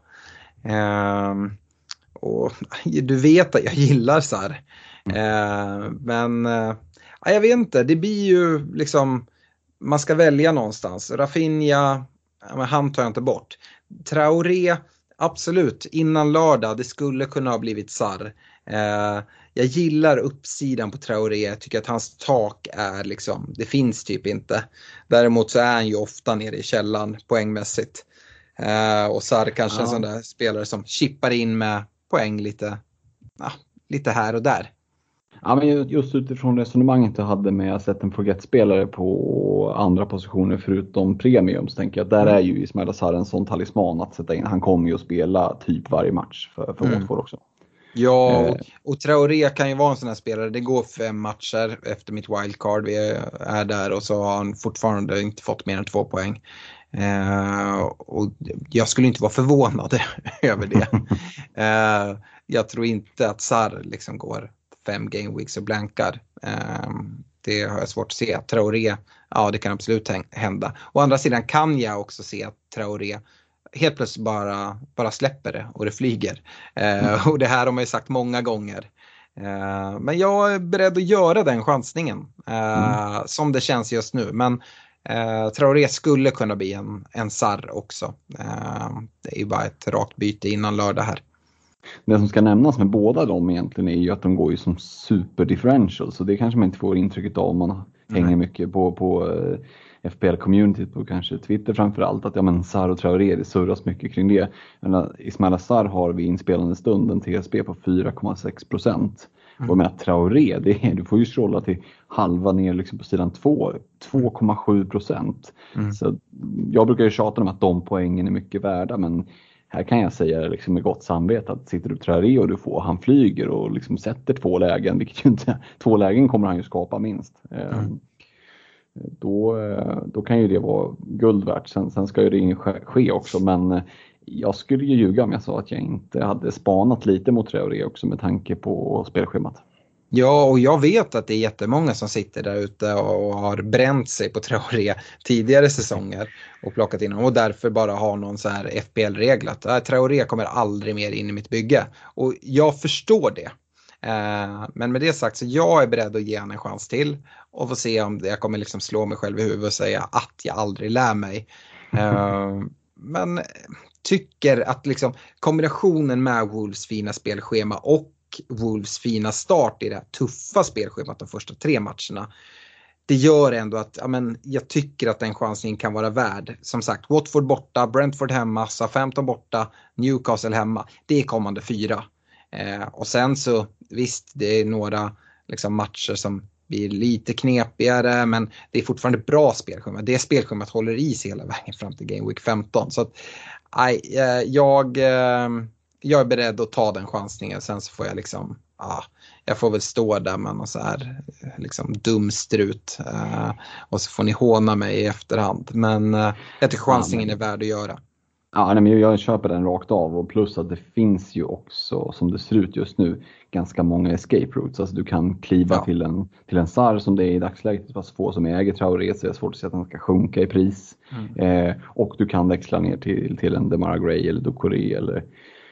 Eh, och du vet att jag gillar Sar. Eh, men eh, jag vet inte, det blir ju liksom, man ska välja någonstans. Rafinha, han tar jag inte bort. Traoré, absolut, innan lördag, det skulle kunna ha blivit Sarr. Eh, jag gillar uppsidan på Traoré, jag tycker att hans tak är liksom, det finns typ inte. Däremot så är han ju ofta nere i källan poängmässigt. Eh, och Sarr kanske ja. en sån där spelare som chippar in med poäng lite, ja, lite här och där. Ja, men just utifrån resonemanget jag hade med att sätta en forget-spelare på andra positioner förutom premium så tänker jag att där mm. är ju Ismail Azar en sån talisman att sätta in. Han kommer ju att spela typ varje match för, för mm. Watford också. Ja, och, eh. och Traoré kan ju vara en sån här spelare. Det går fem matcher efter mitt wildcard. Vi är där och så har han fortfarande inte fått mer än två poäng. Eh, och jag skulle inte vara förvånad över det. eh, jag tror inte att Sar liksom går fem game weeks och blankar. Ehm, det har jag svårt att se. Traoré, ja det kan absolut hända. Å andra sidan kan jag också se att Traoré helt plötsligt bara, bara släpper det och det flyger. Mm. Och det här har man ju sagt många gånger. Men jag är beredd att göra den chansningen mm. som det känns just nu. Men Eh, Traoré skulle kunna bli en, en sarr också. Eh, det är ju bara ett rakt byte innan lördag här. Det som ska nämnas med båda dem egentligen är ju att de går ju som super differential så det kanske man inte får intrycket av om man hänger mycket på, på FPL-communityt på kanske Twitter framförallt att ja men Sar och Traoré, det surras mycket kring det. Ismail Assar har vid inspelande stund en TSB på 4,6 procent. Mm. Och med Traoré, det är, du får ju scrolla till halva ner liksom på sidan 2, 2,7 procent. Mm. Så jag brukar ju tjata om att de poängen är mycket värda men här kan jag säga liksom med gott samvete att sitter du Traoré och du får, han flyger och liksom sätter två lägen, vilket ju inte, två lägen kommer han ju skapa minst. Mm. Ehm, då, då kan ju det vara guld värt. Sen, sen ska ju det ske också men jag skulle ju ljuga om jag sa att jag inte hade spanat lite mot Traoré också med tanke på spelschemat. Ja, och jag vet att det är jättemånga som sitter där ute och har bränt sig på Traoré tidigare säsonger och plockat in honom och därför bara har någon så här FPL-regel att ah, Traoré kommer aldrig mer in i mitt bygge. Och jag förstår det. Eh, men med det sagt så jag är beredd att ge honom en chans till och få se om jag kommer liksom slå mig själv i huvudet och säga att jag aldrig lär mig. Eh, men tycker att liksom kombinationen med Wolves fina spelschema och Wolves fina start i det här tuffa spelschemat de första tre matcherna. Det gör ändå att ja, men, jag tycker att den chansningen kan vara värd. Som sagt, Watford borta, Brentford hemma, SA-15 borta, Newcastle hemma. Det är kommande fyra. Eh, och sen så visst, det är några liksom, matcher som blir lite knepigare men det är fortfarande bra spelschema. Det spelschemat håller i sig hela vägen fram till Game Week 15. Så att, aj, eh, jag, eh, jag är beredd att ta den chansningen. Sen så får jag liksom, ah, jag får väl stå där med någon så här liksom dumstrut. Uh, och så får ni håna mig i efterhand. Men uh, jag tycker chansningen är värd att göra. Ja, nej, men jag köper den rakt av och plus att det finns ju också, som det ser ut just nu, ganska många escape routes. Alltså du kan kliva ja. till, en, till en SAR som det är i dagsläget, det är så få som äger Traoré så det är svårt att se att den ska sjunka i pris. Mm. Eh, och du kan växla ner till, till en Demara Gray eller Ducoré eller,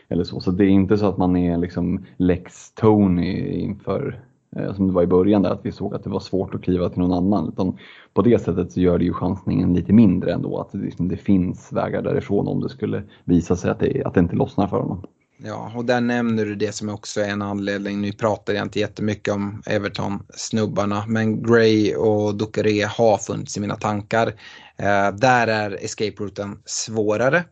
eller så. Så det är inte så att man är liksom Lex Tony inför Eh, som det var i början där, att vi såg att det var svårt att kliva till någon annan. Utan på det sättet så gör det ju chansningen lite mindre ändå, att det, liksom, det finns vägar därifrån om det skulle visa sig att det, att det inte lossnar för honom. Ja, och där nämner du det som också är en anledning. Nu pratar jag inte jättemycket om Everton-snubbarna, men Gray och Ducaré har funnits i mina tankar. Eh, där är escape-routen svårare.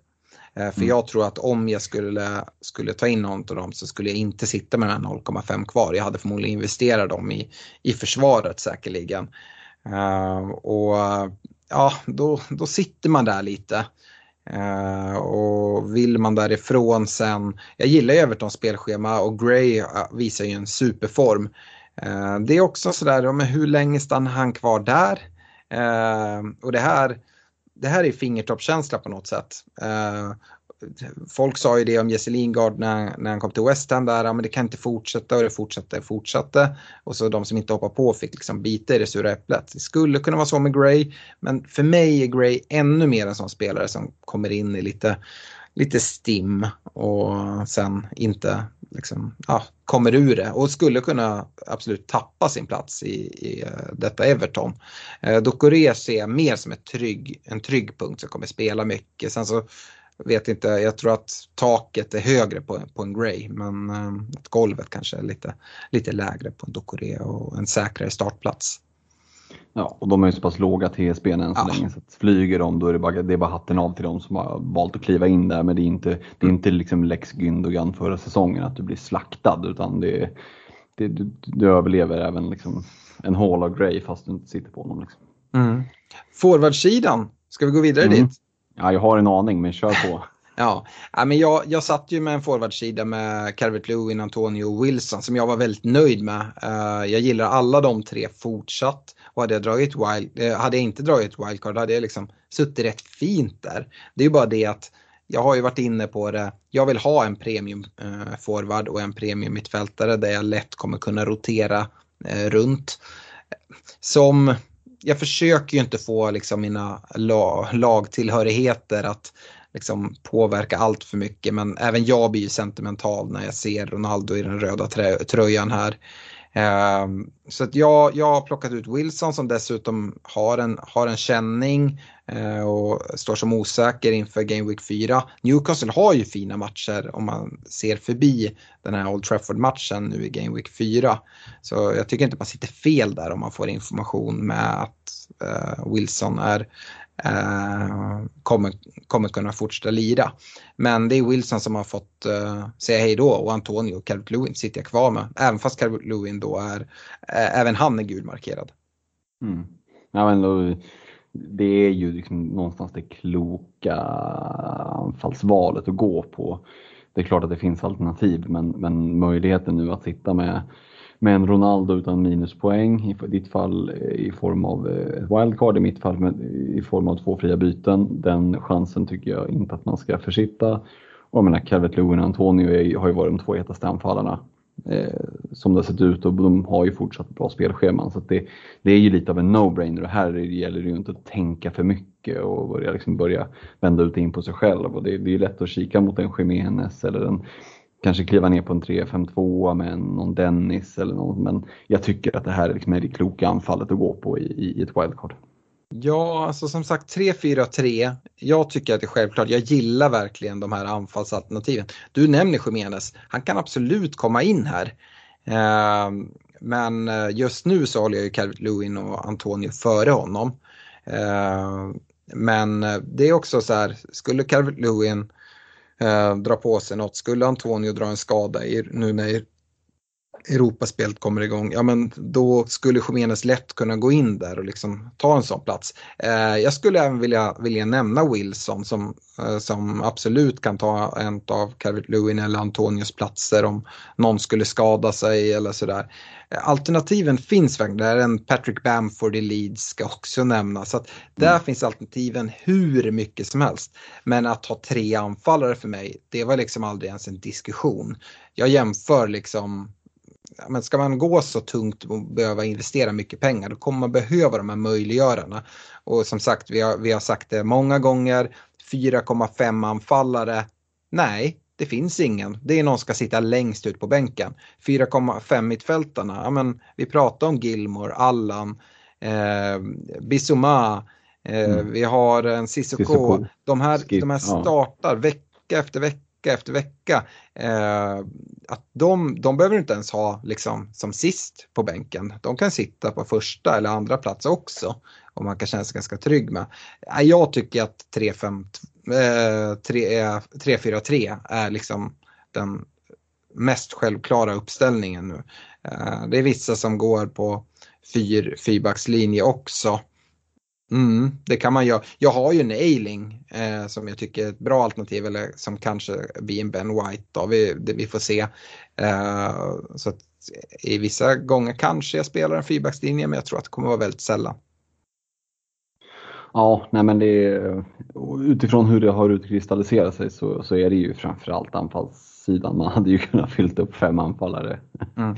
Eh, för mm. jag tror att om jag skulle, skulle ta in någon av dem så skulle jag inte sitta med den 0,5 kvar. Jag hade förmodligen investerat dem i, i försvaret säkerligen. Uh, och ja, då, då sitter man där lite. Uh, och vill man därifrån sen, jag gillar Evertons spelschema och Gray uh, visar ju en superform. Uh, det är också sådär, men hur länge stannar han kvar där? och det här, det här är fingertoppskänsla på något sätt eh, folk sa ju det om Jesse Lingard när, när han kom till West Ham där, ja, men det kan inte fortsätta och det fortsatte och fortsatte. Och så de som inte hoppar på fick liksom bita i det sura äpplet. Det skulle kunna vara så med Gray, men för mig är Gray ännu mer en sån spelare som kommer in i lite, lite stim och sen inte liksom, ja, kommer ur det och skulle kunna absolut tappa sin plats i, i eh, detta Everton. Eh, Dokore ser jag mer som ett trygg, en trygg punkt som kommer spela mycket. Sen så vet inte, jag tror att taket är högre på, på en Gray men eh, golvet kanske är lite, lite lägre på en Dokore och en säkrare startplats. Ja, och de är ju så pass låga TSB än så ja. länge så flyger de då är det, bara, det är bara hatten av till dem som har valt att kliva in där men det är inte, det är mm. inte liksom Lex Gündogan förra säsongen att du blir slaktad utan det, det du, du överlever även liksom en Hall of Gray fast du inte sitter på honom. Liksom. Mm. Forwardsidan, ska vi gå vidare mm. dit? Ja, jag har en aning, men kör på. ja, men jag, jag satt ju med en forwardsida med Calvert Lewin, Antonio och Wilson som jag var väldigt nöjd med. Uh, jag gillar alla de tre fortsatt. Och hade jag, dragit wild, eh, hade jag inte dragit wildcard hade jag liksom suttit rätt fint där. Det är ju bara det att jag har ju varit inne på det. Jag vill ha en premium eh, forward och en premium mittfältare där jag lätt kommer kunna rotera eh, runt. Som jag försöker ju inte få liksom mina lag, lagtillhörigheter att liksom påverka allt för mycket men även jag blir ju sentimental när jag ser Ronaldo i den röda tröjan här. Ehm, så att jag, jag har plockat ut Wilson som dessutom har en, har en känning eh, och står som osäker inför Game Week 4. Newcastle har ju fina matcher om man ser förbi den här Old Trafford-matchen nu i Game Week 4. Så jag tycker inte man sitter fel där om man får information med att uh, Wilson är, eh, kommer, kommer kunna fortsätta lira. Men det är Wilson som har fått eh, säga hej då och Antonio och Calvert Lewin sitter jag kvar med. Även fast Calvert Lewin då är, eh, även han är gulmarkerad. Mm. Ja, men då, det är ju liksom någonstans det kloka anfallsvalet att gå på. Det är klart att det finns alternativ men, men möjligheten nu att sitta med men Ronaldo utan minuspoäng, i ditt fall eh, i form av ett wildcard, i mitt fall i form av två fria byten. Den chansen tycker jag inte att man ska försitta. Och jag menar, Calvert Lewin och Antonio har ju varit de två hetaste anfallarna eh, som det har sett ut och de har ju fortsatt bra spelscheman. Så det, det är ju lite av en no-brainer och här gäller det ju inte att tänka för mycket och börja, liksom börja vända ut in på sig själv. Och det, det är lätt att kika mot en Jiménez eller en kanske kliva ner på en 3-5-2 med någon Dennis eller något. Men jag tycker att det här liksom är det kloka anfallet att gå på i, i ett wildcard. Ja, alltså som sagt 3-4-3. Jag tycker att det är självklart. Jag gillar verkligen de här anfallsalternativen. Du nämner Jiménez. Han kan absolut komma in här. Eh, men eh, just nu så håller jag ju Calvert Lewin och Antonio före honom. Eh, men det är också så här, skulle Calvert Lewin eh, dra på sig något. Skulle Antonio dra en skada i, nu när Europaspelet kommer igång, ja men då skulle Jiménez lätt kunna gå in där och liksom ta en sån plats. Eh, jag skulle även vilja, vilja nämna Wilson som, eh, som absolut kan ta en av Calvert Lewin eller Antonios platser om någon skulle skada sig eller sådär. Eh, alternativen finns verkligen, där en Patrick Bamford i Leeds ska också nämnas. Så att där mm. finns alternativen hur mycket som helst. Men att ha tre anfallare för mig, det var liksom aldrig ens en diskussion. Jag jämför liksom men ska man gå så tungt och behöva investera mycket pengar då kommer man behöva de här möjliggörarna. Och som sagt, vi har, vi har sagt det många gånger, 4,5 anfallare, nej, det finns ingen. Det är någon som ska sitta längst ut på bänken. 4,5 mittfältarna, ja, men vi pratar om Gilmore, Allan, eh, Bissouma, eh, mm. vi har en Cissoko. De här, de här startar ja. vecka efter vecka vecka efter vecka. Eh, att de, de behöver inte ens ha liksom, som sist på bänken. De kan sitta på första eller andra plats också. Och man kan känna sig ganska trygg med. Eh, jag tycker att 3-4-3 eh, eh är liksom den mest självklara uppställningen nu. Eh, det är vissa som går på fyr, fyrbackslinje också. Mm, det kan man göra. Jag har ju en Ailing eh, som jag tycker är ett bra alternativ eller som kanske blir en Ben White. Då. Vi, det, vi får se. Eh, så att, I vissa gånger kanske jag spelar en fyrbackslinje men jag tror att det kommer vara väldigt sällan. Ja, nej men det utifrån hur det har utkristalliserat sig så, så är det ju framförallt anfallssidan. Man hade ju kunnat fyllt upp fem anfallare. Mm.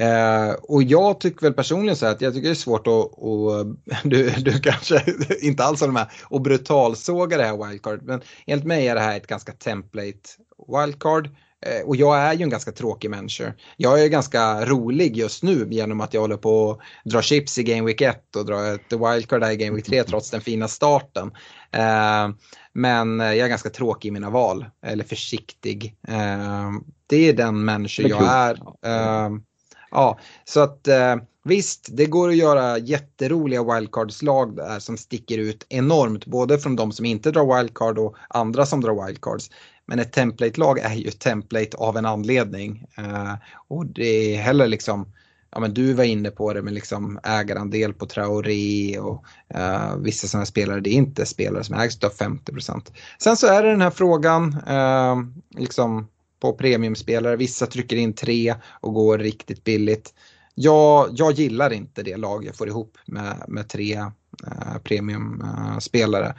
Eh, och jag tycker väl personligen så att jag tycker det är svårt att, och, du, du kanske inte alls har med, och brutalsåga det här wildcard. Men enligt mig är det här ett ganska template wildcard. Eh, och jag är ju en ganska tråkig människa. Jag är ganska rolig just nu genom att jag håller på att dra chips i Game Week 1 och dra ett wildcard här i Game Week 3 trots den fina starten. Eh, men jag är ganska tråkig i mina val, eller försiktig. Eh, det är den människa jag är. Ja, så att eh, visst, det går att göra jätteroliga wildcardslag där som sticker ut enormt, både från de som inte drar wildcard och andra som drar wildcards. Men ett template-lag är ju ett template av en anledning. Eh, och det är heller liksom, ja men du var inne på det med liksom ägarandel på Traoré och uh, vissa sådana spelare, det är inte spelare som ägs av 50% Sen så är det den här frågan, uh, liksom på premiumspelare. Vissa trycker in tre och går riktigt billigt. Jag, jag gillar inte det lag jag får ihop med, med tre eh, premiumspelare.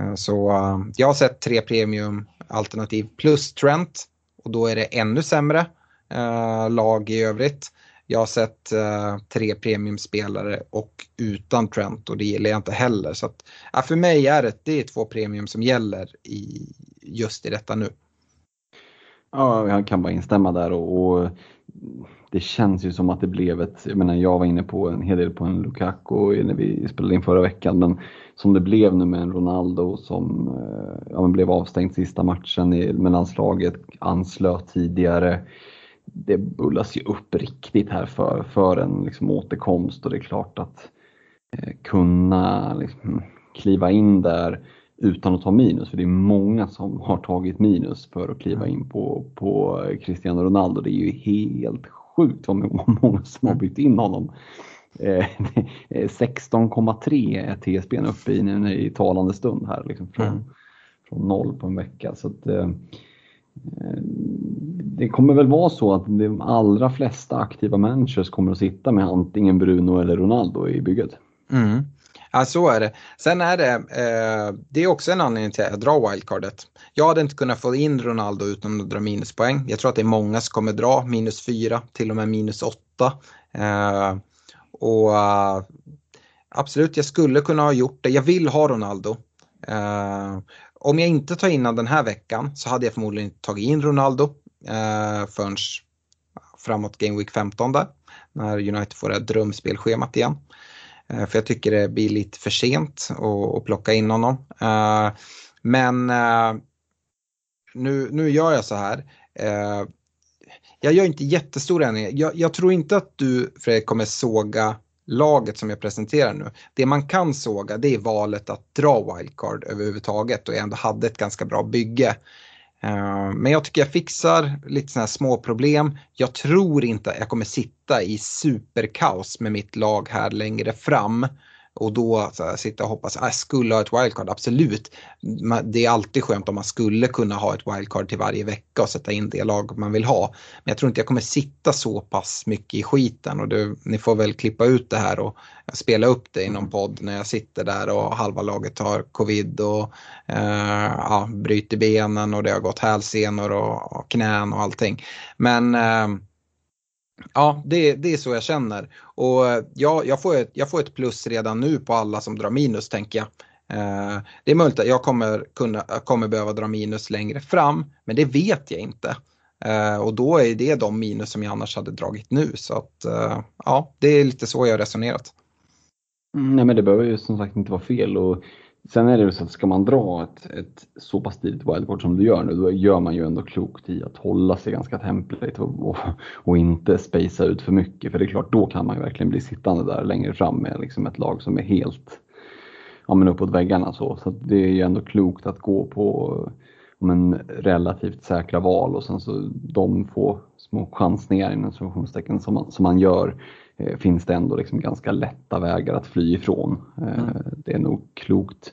Eh, så eh, jag har sett tre premiumalternativ plus Trent och då är det ännu sämre eh, lag i övrigt. Jag har sett eh, tre premiumspelare och utan Trent och det gillar jag inte heller. Så att, ja, för mig är det, det är två premium som gäller i, just i detta nu. Ja, jag kan bara instämma där och, och det känns ju som att det blev ett, jag menar jag var inne på en hel del på en Lukaku när vi spelade in förra veckan, men som det blev nu med en Ronaldo som eh, ja, blev avstängd sista matchen med landslaget, anslöt tidigare. Det bullas ju upp riktigt här för, för en liksom, återkomst och det är klart att eh, kunna liksom, kliva in där utan att ta minus, för det är många som har tagit minus för att kliva in på, på Cristiano Ronaldo. Det är ju helt sjukt vad många som har bytt in honom. 16,3 är TSB uppe i nu i talande stund här, liksom från, mm. från noll på en vecka. Så att, eh, det kommer väl vara så att de allra flesta aktiva managers kommer att sitta med antingen Bruno eller Ronaldo i bygget. Mm. Ja, så är det. Sen är det, eh, det är också en anledning till att jag drar wildcardet. Jag hade inte kunnat få in Ronaldo utan att dra minuspoäng. Jag tror att det är många som kommer dra minus fyra, till och med minus åtta. Eh, och eh, absolut, jag skulle kunna ha gjort det. Jag vill ha Ronaldo. Eh, om jag inte tar in den här veckan så hade jag förmodligen inte tagit in Ronaldo eh, förrän framåt Game Week 15 där. När United får det här drömspelschemat igen. Eh, för jag tycker det blir lite för sent att plocka in honom. Eh, men eh, nu, nu gör jag så här jag gör inte jättestora ändringar. Jag, jag, tror inte att du Fredrik kommer såga laget som jag presenterar nu. Det man kan såga det är valet att dra wildcard överhuvudtaget och jag ändå hade ett ganska bra bygge. Eh, men jag tycker jag fixar lite sådana här små problem. Jag tror inte att jag kommer sitta i superkaos med mitt lag här längre fram och då så här, sitta och hoppas, ah, jag skulle ha ett wildcard, absolut. Det är alltid skönt om man skulle kunna ha ett wildcard till varje vecka och sätta in det lag man vill ha. Men jag tror inte jag kommer sitta så pass mycket i skiten och det, ni får väl klippa ut det här och spela upp det i någon podd när jag sitter där och halva laget har covid och eh, ja, bryter benen och det har gått hälsenor och, och knän och allting. Men eh, Ja, det, det är så jag känner. Och eh, ja, jag, får ett, jag får ett plus redan nu på alla som drar minus tänker jag. Eh, det är möjligt att jag kommer, kunna, kommer behöva dra minus längre fram, men det vet jag inte. Eh, och då är det de minus som jag annars hade dragit nu. Så att eh, ja, det är lite så jag har resonerat. Mm, nej men det behöver ju som sagt inte vara fel. Och Sen är det ju så att ska man dra ett, ett så pass tidigt wildcard som du gör nu, då gör man ju ändå klokt i att hålla sig ganska template och, och, och, inte spacea ut för mycket. För det är klart, då kan man ju verkligen bli sittande där längre fram med liksom ett lag som är helt ja, men uppåt väggarna. Så, så det är ju ändå klokt att gå på men, relativt säkra val och sen så de få små chansningar inom situationstecken som man, som man gör finns det ändå liksom ganska lätta vägar att fly ifrån. Eh, mm. Det är nog klokt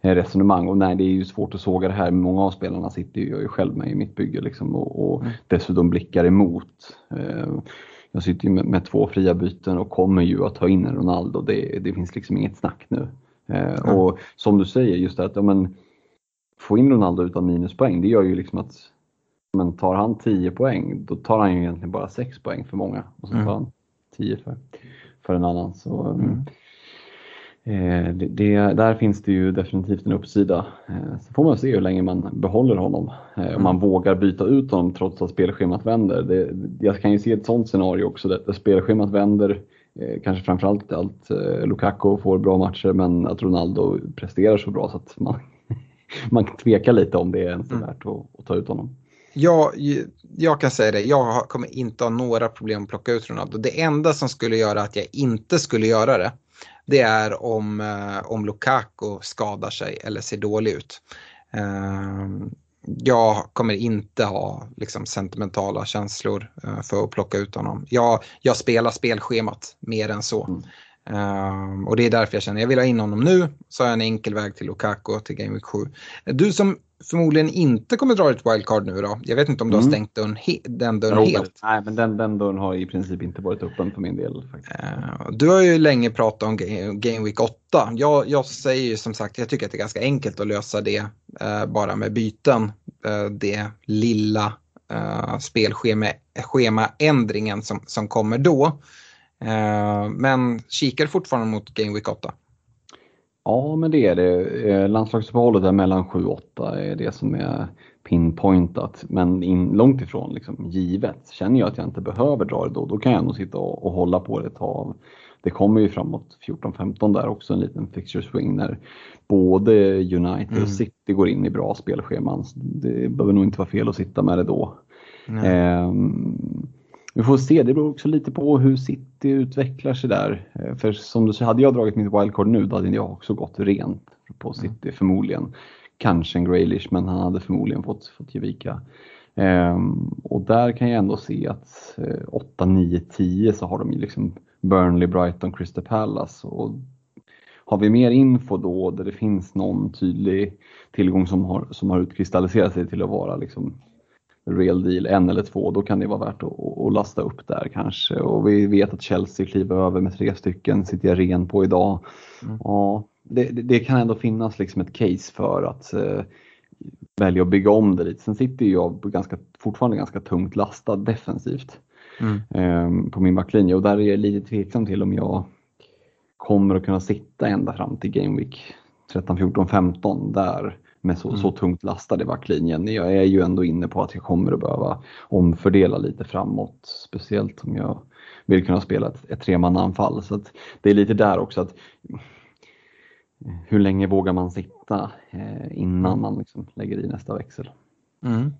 eh, resonemang och nej det är ju svårt att såga det här. Många av spelarna sitter ju, jag är själv med i mitt bygge liksom och, och mm. dessutom blickar emot. Eh, jag sitter ju med, med, två fria byten och kommer ju att ta in en Ronaldo. Det, det finns liksom inget snack nu. Mm. Och som du säger, just att ja, men, få in Ronaldo utan minuspoäng, det gör ju liksom att men tar han 10 poäng, då tar han ju egentligen bara 6 poäng för många. Och så tar mm. han 10 för, för en annan. Så, mm. eh, det, det, där finns det ju definitivt en uppsida. Eh, så får man se hur länge man behåller honom. Eh, om man mm. vågar byta ut honom trots att spelschemat vänder. Det, jag kan ju se ett sånt scenario också där spelschemat vänder. Eh, kanske framförallt allt eh, Lukaku får bra matcher men att Ronaldo presterar så bra så att man, man tvekar lite om det är ens är mm. värt att, att ta ut honom. Jag, jag kan säga det, jag kommer inte ha några problem att plocka ut Ronaldo. Det enda som skulle göra att jag inte skulle göra det, det är om, eh, om Lukaku skadar sig eller ser dålig ut. Ehm, jag kommer inte ha liksom, sentimentala känslor eh, för att plocka ut honom. Jag, jag spelar spelschemat mer än så. Mm. Um, och det är därför jag känner jag vill ha in honom nu, så har jag en enkel väg till Lukaku till Game Week 7. Du som förmodligen inte kommer dra ett wildcard nu då, jag vet inte om du mm. har stängt dörren den dörren Robert, helt? Nej, men den, den dörren har i princip inte varit öppen för min del. Uh, du har ju länge pratat om Game Week 8. Jag, jag säger ju som sagt, jag tycker att det är ganska enkelt att lösa det uh, bara med byten. Uh, det lilla uh, spelschemaändringen som, som kommer då. Eh, men kikar fortfarande mot Game Week 8? Ja, men det är det. Eh, landslagsuppehållet är mellan 7 och 8 är det som är pinpointat, men in, långt ifrån liksom, givet. Känner jag att jag inte behöver dra det då, då kan jag nog sitta och, och hålla på det ett tag. Det kommer ju framåt 14-15 där också en liten fixture swing när både United mm. och City går in i bra spelscheman. Det behöver nog inte vara fel att sitta med det då. Mm. Vi får se, det beror också lite på hur City utvecklar sig där. Eh, för som du säger, hade jag dragit mitt wildcard nu då hade jag också gått rent på mm. City förmodligen. Kanske en Graylish men han hade förmodligen fått, fått ge vika. Um, och där kan jag ändå se att uh, 8, 9, 10 så har de ju liksom Burnley, Brighton, Crystal Palace. Och har vi mer info då där det finns någon tydlig tillgång som har, som har utkristalliserat sig till att vara liksom real deal, en eller två, då kan det vara värt att, att lasta upp där kanske. Och vi vet att Chelsea kliver över med tre stycken, sitter jag ren på idag. Mm. Ja, det, det, kan ändå finnas liksom ett case för att eh, välja att bygga om det lite. Sen sitter jag ganska, fortfarande ganska tungt lastad defensivt mm. eh, på min backlinje och där är jag lite tveksam till om jag kommer att kunna sitta ända fram till Game Week 13, 14, 15 där med så, mm. så tungt lastad i backlinjen. Jag är ju ändå inne på att jag kommer att behöva omfördela lite framåt, speciellt om jag vill kunna spela ett, ett tremannaanfall. Så det är lite där också att hur länge vågar man sitta eh, innan man liksom lägger i nästa växel? Mm.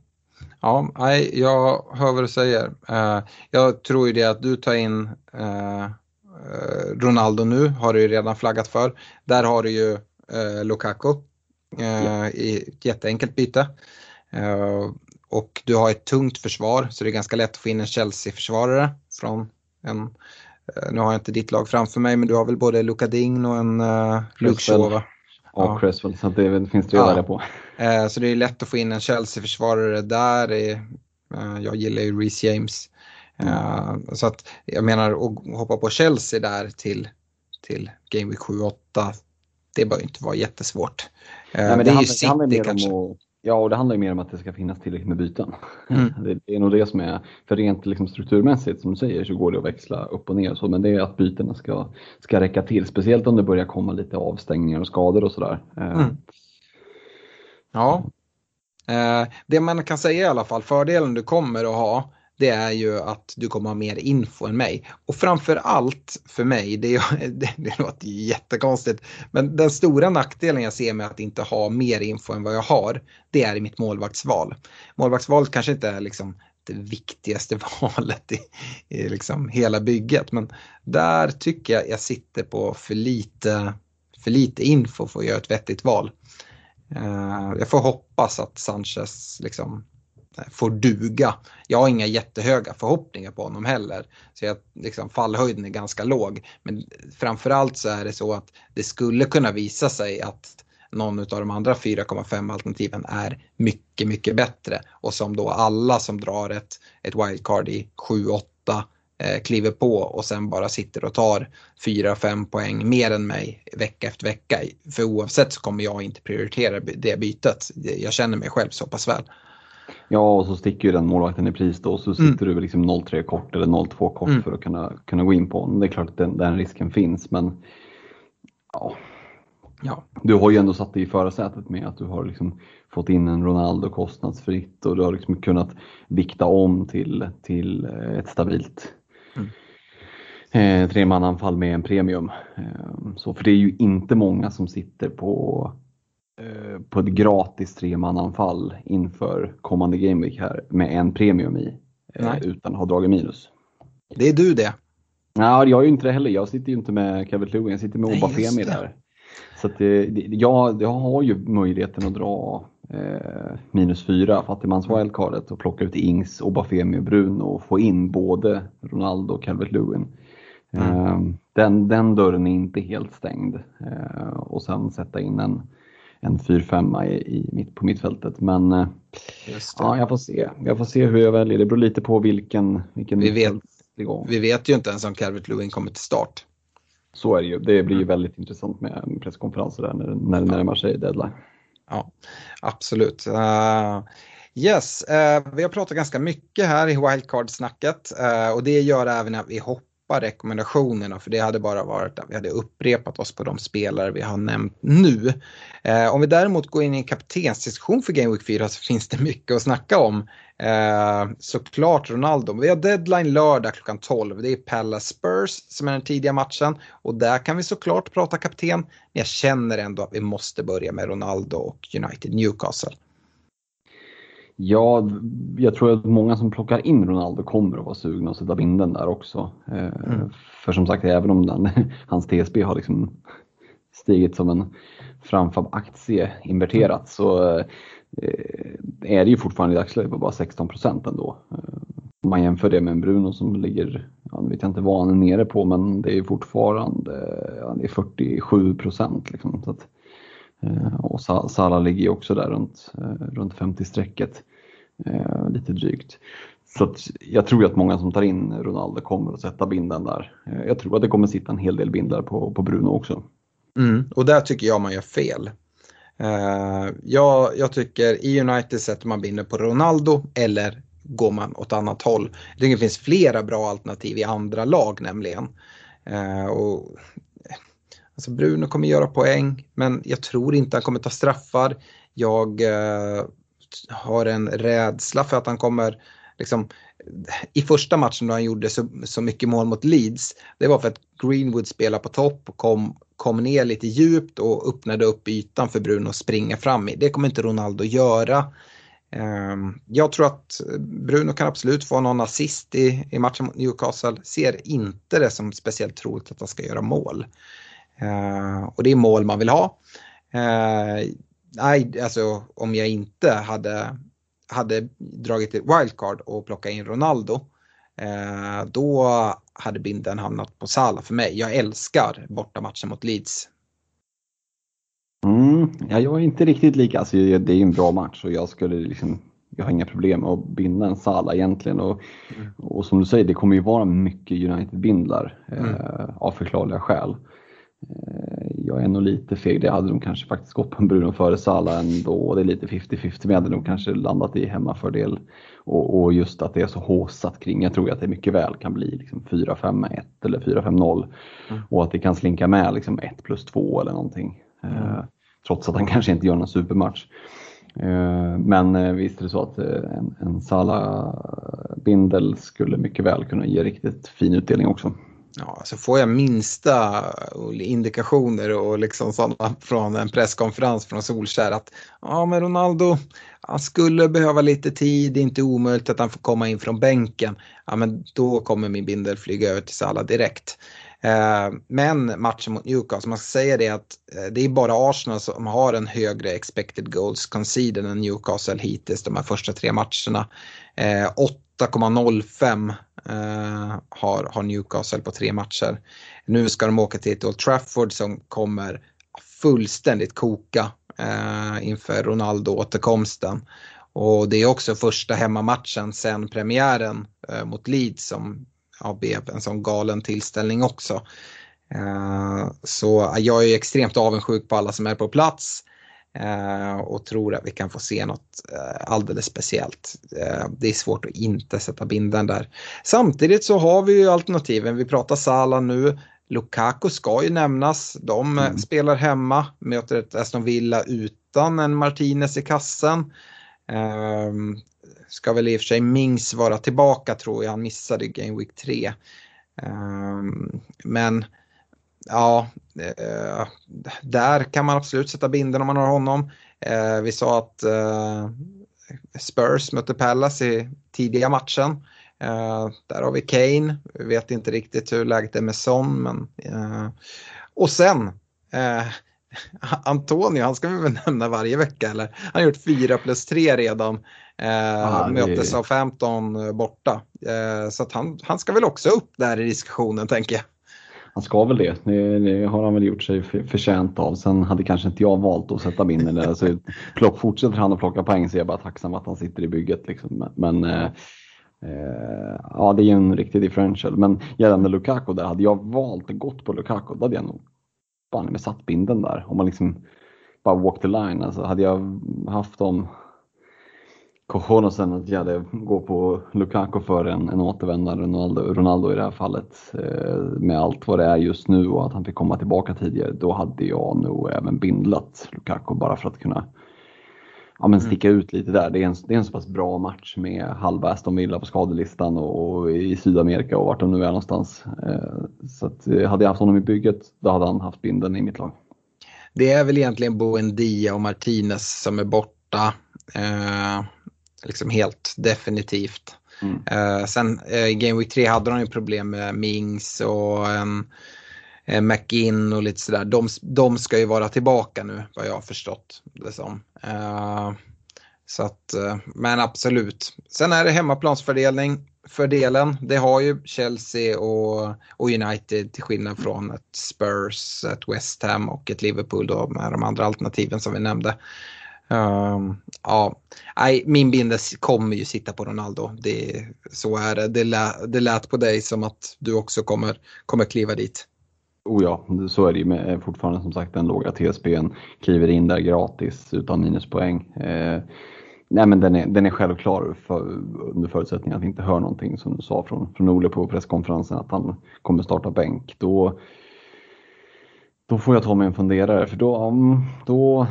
Ja, jag hör vad du säger. Eh, jag tror ju det att du tar in eh, Ronaldo nu, har du ju redan flaggat för. Där har du ju Lukaku ja. i ett jätteenkelt byte. Och du har ett tungt försvar så det är ganska lätt att få in en Chelsea-försvarare från en Eh, nu har jag inte ditt lag framför mig men du har väl både Luka Dign och en uh, Luke? Ja, ja. Cresswell, så det finns det att ja. välja på. Så det är lätt att få in en Chelsea-försvarare där. Jag gillar ju Reece James. Uh, så att jag menar att hoppa på Chelsea där till, till Game Week 7-8, det bör inte vara jättesvårt. Nej, det, det, är ju City kanske. Att, Ja, och det handlar ju mer om att det ska finnas tillräckligt med byten. Mm. Det är nog det som är, för rent liksom strukturmässigt som du säger så går det att växla upp och ner så, men det är att bytena ska, ska räcka till. Speciellt om det börjar komma lite avstängningar och skador och sådär. Eh, mm. Ja, eh, det man kan säga i alla fall, fördelen du kommer att ha det är ju att du kommer ha mer info än mig. Och framför allt för mig, det, det, det låter jättekonstigt, men den stora nackdelen jag ser med att inte ha mer info än vad jag har, det är i mitt målvaktsval. Målvaktsvalet kanske inte är liksom det viktigaste valet i, i liksom hela bygget, men där tycker jag jag sitter på för lite, för lite info för att göra ett vettigt val. Eh, jag får hoppas att Sanchez liksom får duga. Jag har inga jättehöga förhoppningar på honom heller. Så jag, liksom, fallhöjden är ganska låg. Men framförallt så är det så att det skulle kunna visa sig att någon av de andra 4,5 alternativen är mycket, mycket bättre. Och som då alla som drar ett, ett wildcard i 7-8 eh, kliver på och sen bara sitter och tar 4-5 poäng mer än mig vecka efter vecka. För oavsett så kommer jag inte prioritera det bytet. Jag känner mig själv så pass väl. Ja, och så sticker ju den målvakten i pris då, så sitter mm. du liksom 0-3 kort eller 0-2 kort mm. för att kunna, kunna gå in på honom. Det är klart att den, den risken finns, men ja. ja. Du har ju ändå satt dig i förarsätet med att du har liksom fått in en Ronaldo kostnadsfritt och du har liksom kunnat vikta om till, till eh, ett stabilt mm. eh, tremananfall med en premium. Eh, så, för det är ju inte många som sitter på på ett gratis tremananfall inför kommande Gameweek här med en premium i eh, Nej. utan att ha dragit minus. Det är du det. Nej, jag är ju inte det heller. Jag sitter ju inte med Kevin Lewin, jag sitter med Obafemi där. Så att det, jag, jag har ju möjligheten att dra eh, minus fyra fattigmans wildcardet och plocka ut Ings, Obafemi och Bruno och få in både Ronaldo och Calvert Lewin. Mm. Eh, den, den dörren är inte helt stängd. Eh, och sen sätta in en en 4-5 i, i mitt, på mittfältet. Men eh, ja, jag får se. Jag får se hur jag väljer. Det beror lite på vilken, vilken vi vet, vi vet ju inte ens om Calvert Lewin kommer till start. Så är det ju. Det blir ju väldigt intressant med presskonferenser där när, när det närmar sig deadline. Ja, absolut. Uh, yes, uh, vi har pratat ganska mycket här i wildcard-snacket uh, och det gör även att vi hoppas släppa rekommendationerna för det hade bara varit att vi hade upprepat oss på de spelare vi har nämnt nu. Eh, om vi däremot går in i en kaptensdiskussion för Game Week 4 så finns det mycket att snacka om. Eh, såklart Ronaldo. Vi har deadline lördag klockan 12. Det är Palace Spurs som är den tidiga matchen. Och där kan vi såklart prata kapten. Men jag känner ändå att vi måste börja med Ronaldo och United Newcastle. Ja, jag tror att många som plockar in Ronaldo kommer att vara sugna att sätta binden där också. Eh, mm. För som sagt, även om den, hans TSB har liksom stigit som en framfab-aktie inverterat så Eh, är det ju fortfarande i dagsläget bara 16 procent ändå. Eh, om man jämför det med en Bruno som ligger, ja, nu vet jag inte vad han är nere på, men det är fortfarande ja, det är 47 procent. Liksom, så eh, Eh, och Salah ligger ju också där runt, eh, runt 50-strecket, eh, lite drygt. Så jag tror att många som tar in Ronaldo kommer att sätta binden där. Jag tror att det kommer sitta en hel del bindlar på, på Bruno också. Mm, och där tycker jag man gör fel. Uh, jag, jag tycker i United sätter man binder på Ronaldo eller går man åt annat håll. Jag tycker det finns flera bra alternativ i andra lag nämligen. Uh, och, alltså Bruno kommer göra poäng men jag tror inte han kommer ta straffar. Jag eh, har en rädsla för att han kommer liksom i första matchen då han gjorde så, så mycket mål mot Leeds, det var för att Greenwood spelade på topp och kom kom ner lite djupt och öppnade upp ytan för Bruno att springa fram i. Det kommer inte Ronaldo göra. Ehm, jag tror att Bruno kan absolut få någon assist i, i matchen mot Newcastle. Ser inte det som speciellt troligt att han ska göra mål. Ehm, och det är mål man vill ha. Ehm, nej, alltså om jag inte hade, hade dragit ett wildcard och plockat in Ronaldo Eh, då hade binden hamnat på Sala för mig. Jag älskar bortamatchen mot Leeds. Mm, ja, jag är inte riktigt lika, alltså, det är en bra match och jag skulle liksom jag har inga problem med att binda en Sala egentligen. Och, mm. och som du säger, det kommer ju vara mycket United-bindlar mm. eh, av förklarliga skäl. Eh, jag är nog lite feg. Det hade nog kanske faktiskt gått på en Bruno före Sala ändå. Det är lite 50-50 men jag hade nog kanske landat i hemmafördel. Och, och just att det är så håsat kring. Jag tror att det mycket väl kan bli liksom 4-5-1 eller 4-5-0. Mm. Och att det kan slinka med liksom 1 plus 2 eller någonting. Mm. Eh, trots att han kanske inte gör någon supermatch. Eh, men eh, visst är det så att eh, en, en Sala-bindel skulle mycket väl kunna ge riktigt fin utdelning också. Ja, så får jag minsta indikationer och liksom sådana från en presskonferens från Solskär att ja, men Ronaldo, han skulle behöva lite tid, det är inte omöjligt att han får komma in från bänken. Ja, men då kommer min bindel flyga över till Salah direkt. Eh, men matchen mot Newcastle, man ska säga det att eh, det är bara Arsenal som har en högre expected goals conceded än Newcastle hittills de här första tre matcherna. Eh, 8,05 Uh, har, har Newcastle på tre matcher. Nu ska de åka till ett Old Trafford som kommer fullständigt koka eh, inför Ronaldo-återkomsten. Och det är också första hemmamatchen sen premiären eh, mot Leeds som ja, blev en sån galen tillställning också. Så jag är extremt avundsjuk på alla som är på plats och tror att vi kan få se något eh, alldeles speciellt. Det är svårt att inte sätta binden där. Samtidigt så har vi ju alternativen. Vi pratar Sala nu. Lukaku ska ju nämnas. De mm. spelar hemma, möter ett Aston Villa utan en Martinez i kassen. Um, ska väl i och för sig Mings vara tillbaka tror jag, han missade Game Week 3. Um, ehm, men ja, uh, där kan man absolut sätta binden om man har honom. Uh, vi sa att uh, Spurs mötte Palace i tidiga matchen. där har vi Kane, vi vet inte riktigt hur läget är med Son. Men, och sen Antonio, han ska vi väl nämna varje vecka eller? Han har gjort 4 plus 3 redan. Eh, ah, möter Southampton eh, borta. Eh, så han, han ska väl också upp där i diskussionen tänker jag. Han ska väl det. det. det har han väl gjort sig förtjänt av. Sen hade kanske inte jag valt att sätta min där. så plock, fortsätter han att plocka poäng så är jag bara tacksam att han sitter i bygget. Liksom. Men eh, eh, ja, det är ju en riktig differential. Men gällande Lukaku där, hade jag valt att gått på Lukaku då hade jag nog fan med satt binden där. Om man liksom bara walk the line. Alltså, hade jag haft dem cojonusen att jag gå på Lukaku för en, en återvändande Ronaldo, Ronaldo i det här fallet. Eh, med allt vad det är just nu och att han fick komma tillbaka tidigare, då hade jag nog även bindlat Lukaku bara för att kunna ja, men mm. sticka ut lite där. Det är, en, det är en så pass bra match med halva Aston Villa på skadelistan och, och i Sydamerika och vart de nu är någonstans. Eh, så att, eh, hade jag haft honom i bygget, då hade han haft binden i mitt lag. Det är väl egentligen Buendia och Martinez som är borta. Eh, liksom helt definitivt. Mm. Eh, sen eh, i Game Week 3 hade de ju problem med Mings och eh, McInn och lite sådär. De, de ska ju vara tillbaka nu vad jag har förstått det som. Eh, så att, eh, men absolut. Sen är det hemmaplansfördelning. Fördelen, det har ju Chelsea och, och United till skillnad från ett Spurs, ett West Ham och ett Liverpool då med de andra alternativen som vi nämnde. Um, ja, I, min bindes kommer ju sitta på Ronaldo. Det, så är det. Det, lä, det lät på dig som att du också kommer, kommer kliva dit. Oh ja, så är det ju med eh, fortfarande som sagt den låga TSBn. Kliver in där gratis utan minuspoäng. Eh, nej men den är, den är självklar för, under förutsättning att vi inte hör någonting som du sa från, från Ole på presskonferensen att han kommer starta bänk. Då, då får jag ta mig en funderare för då, mm, då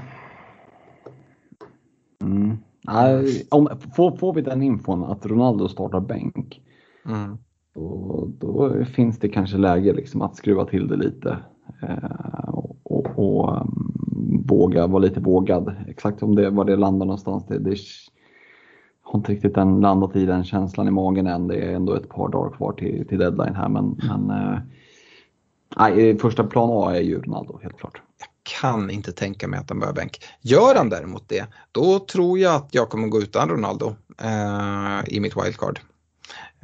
mm, nej, om, får, får vi den infon att Ronaldo startar bänk mm. då, då finns det kanske läge liksom att skruva till det lite eh, och, och, och um, våga vara lite vågad. Exakt om det, var det landar någonstans, det, det har inte riktigt den landat i den känslan i magen än. Det är ändå ett par dagar kvar till, till deadline här men, men eh, nej, första plan A är ju Ronaldo helt klart. Kan inte tänka mig att han börjar bänk. Gör han däremot det, då tror jag att jag kommer gå utan Ronaldo eh, i mitt wildcard.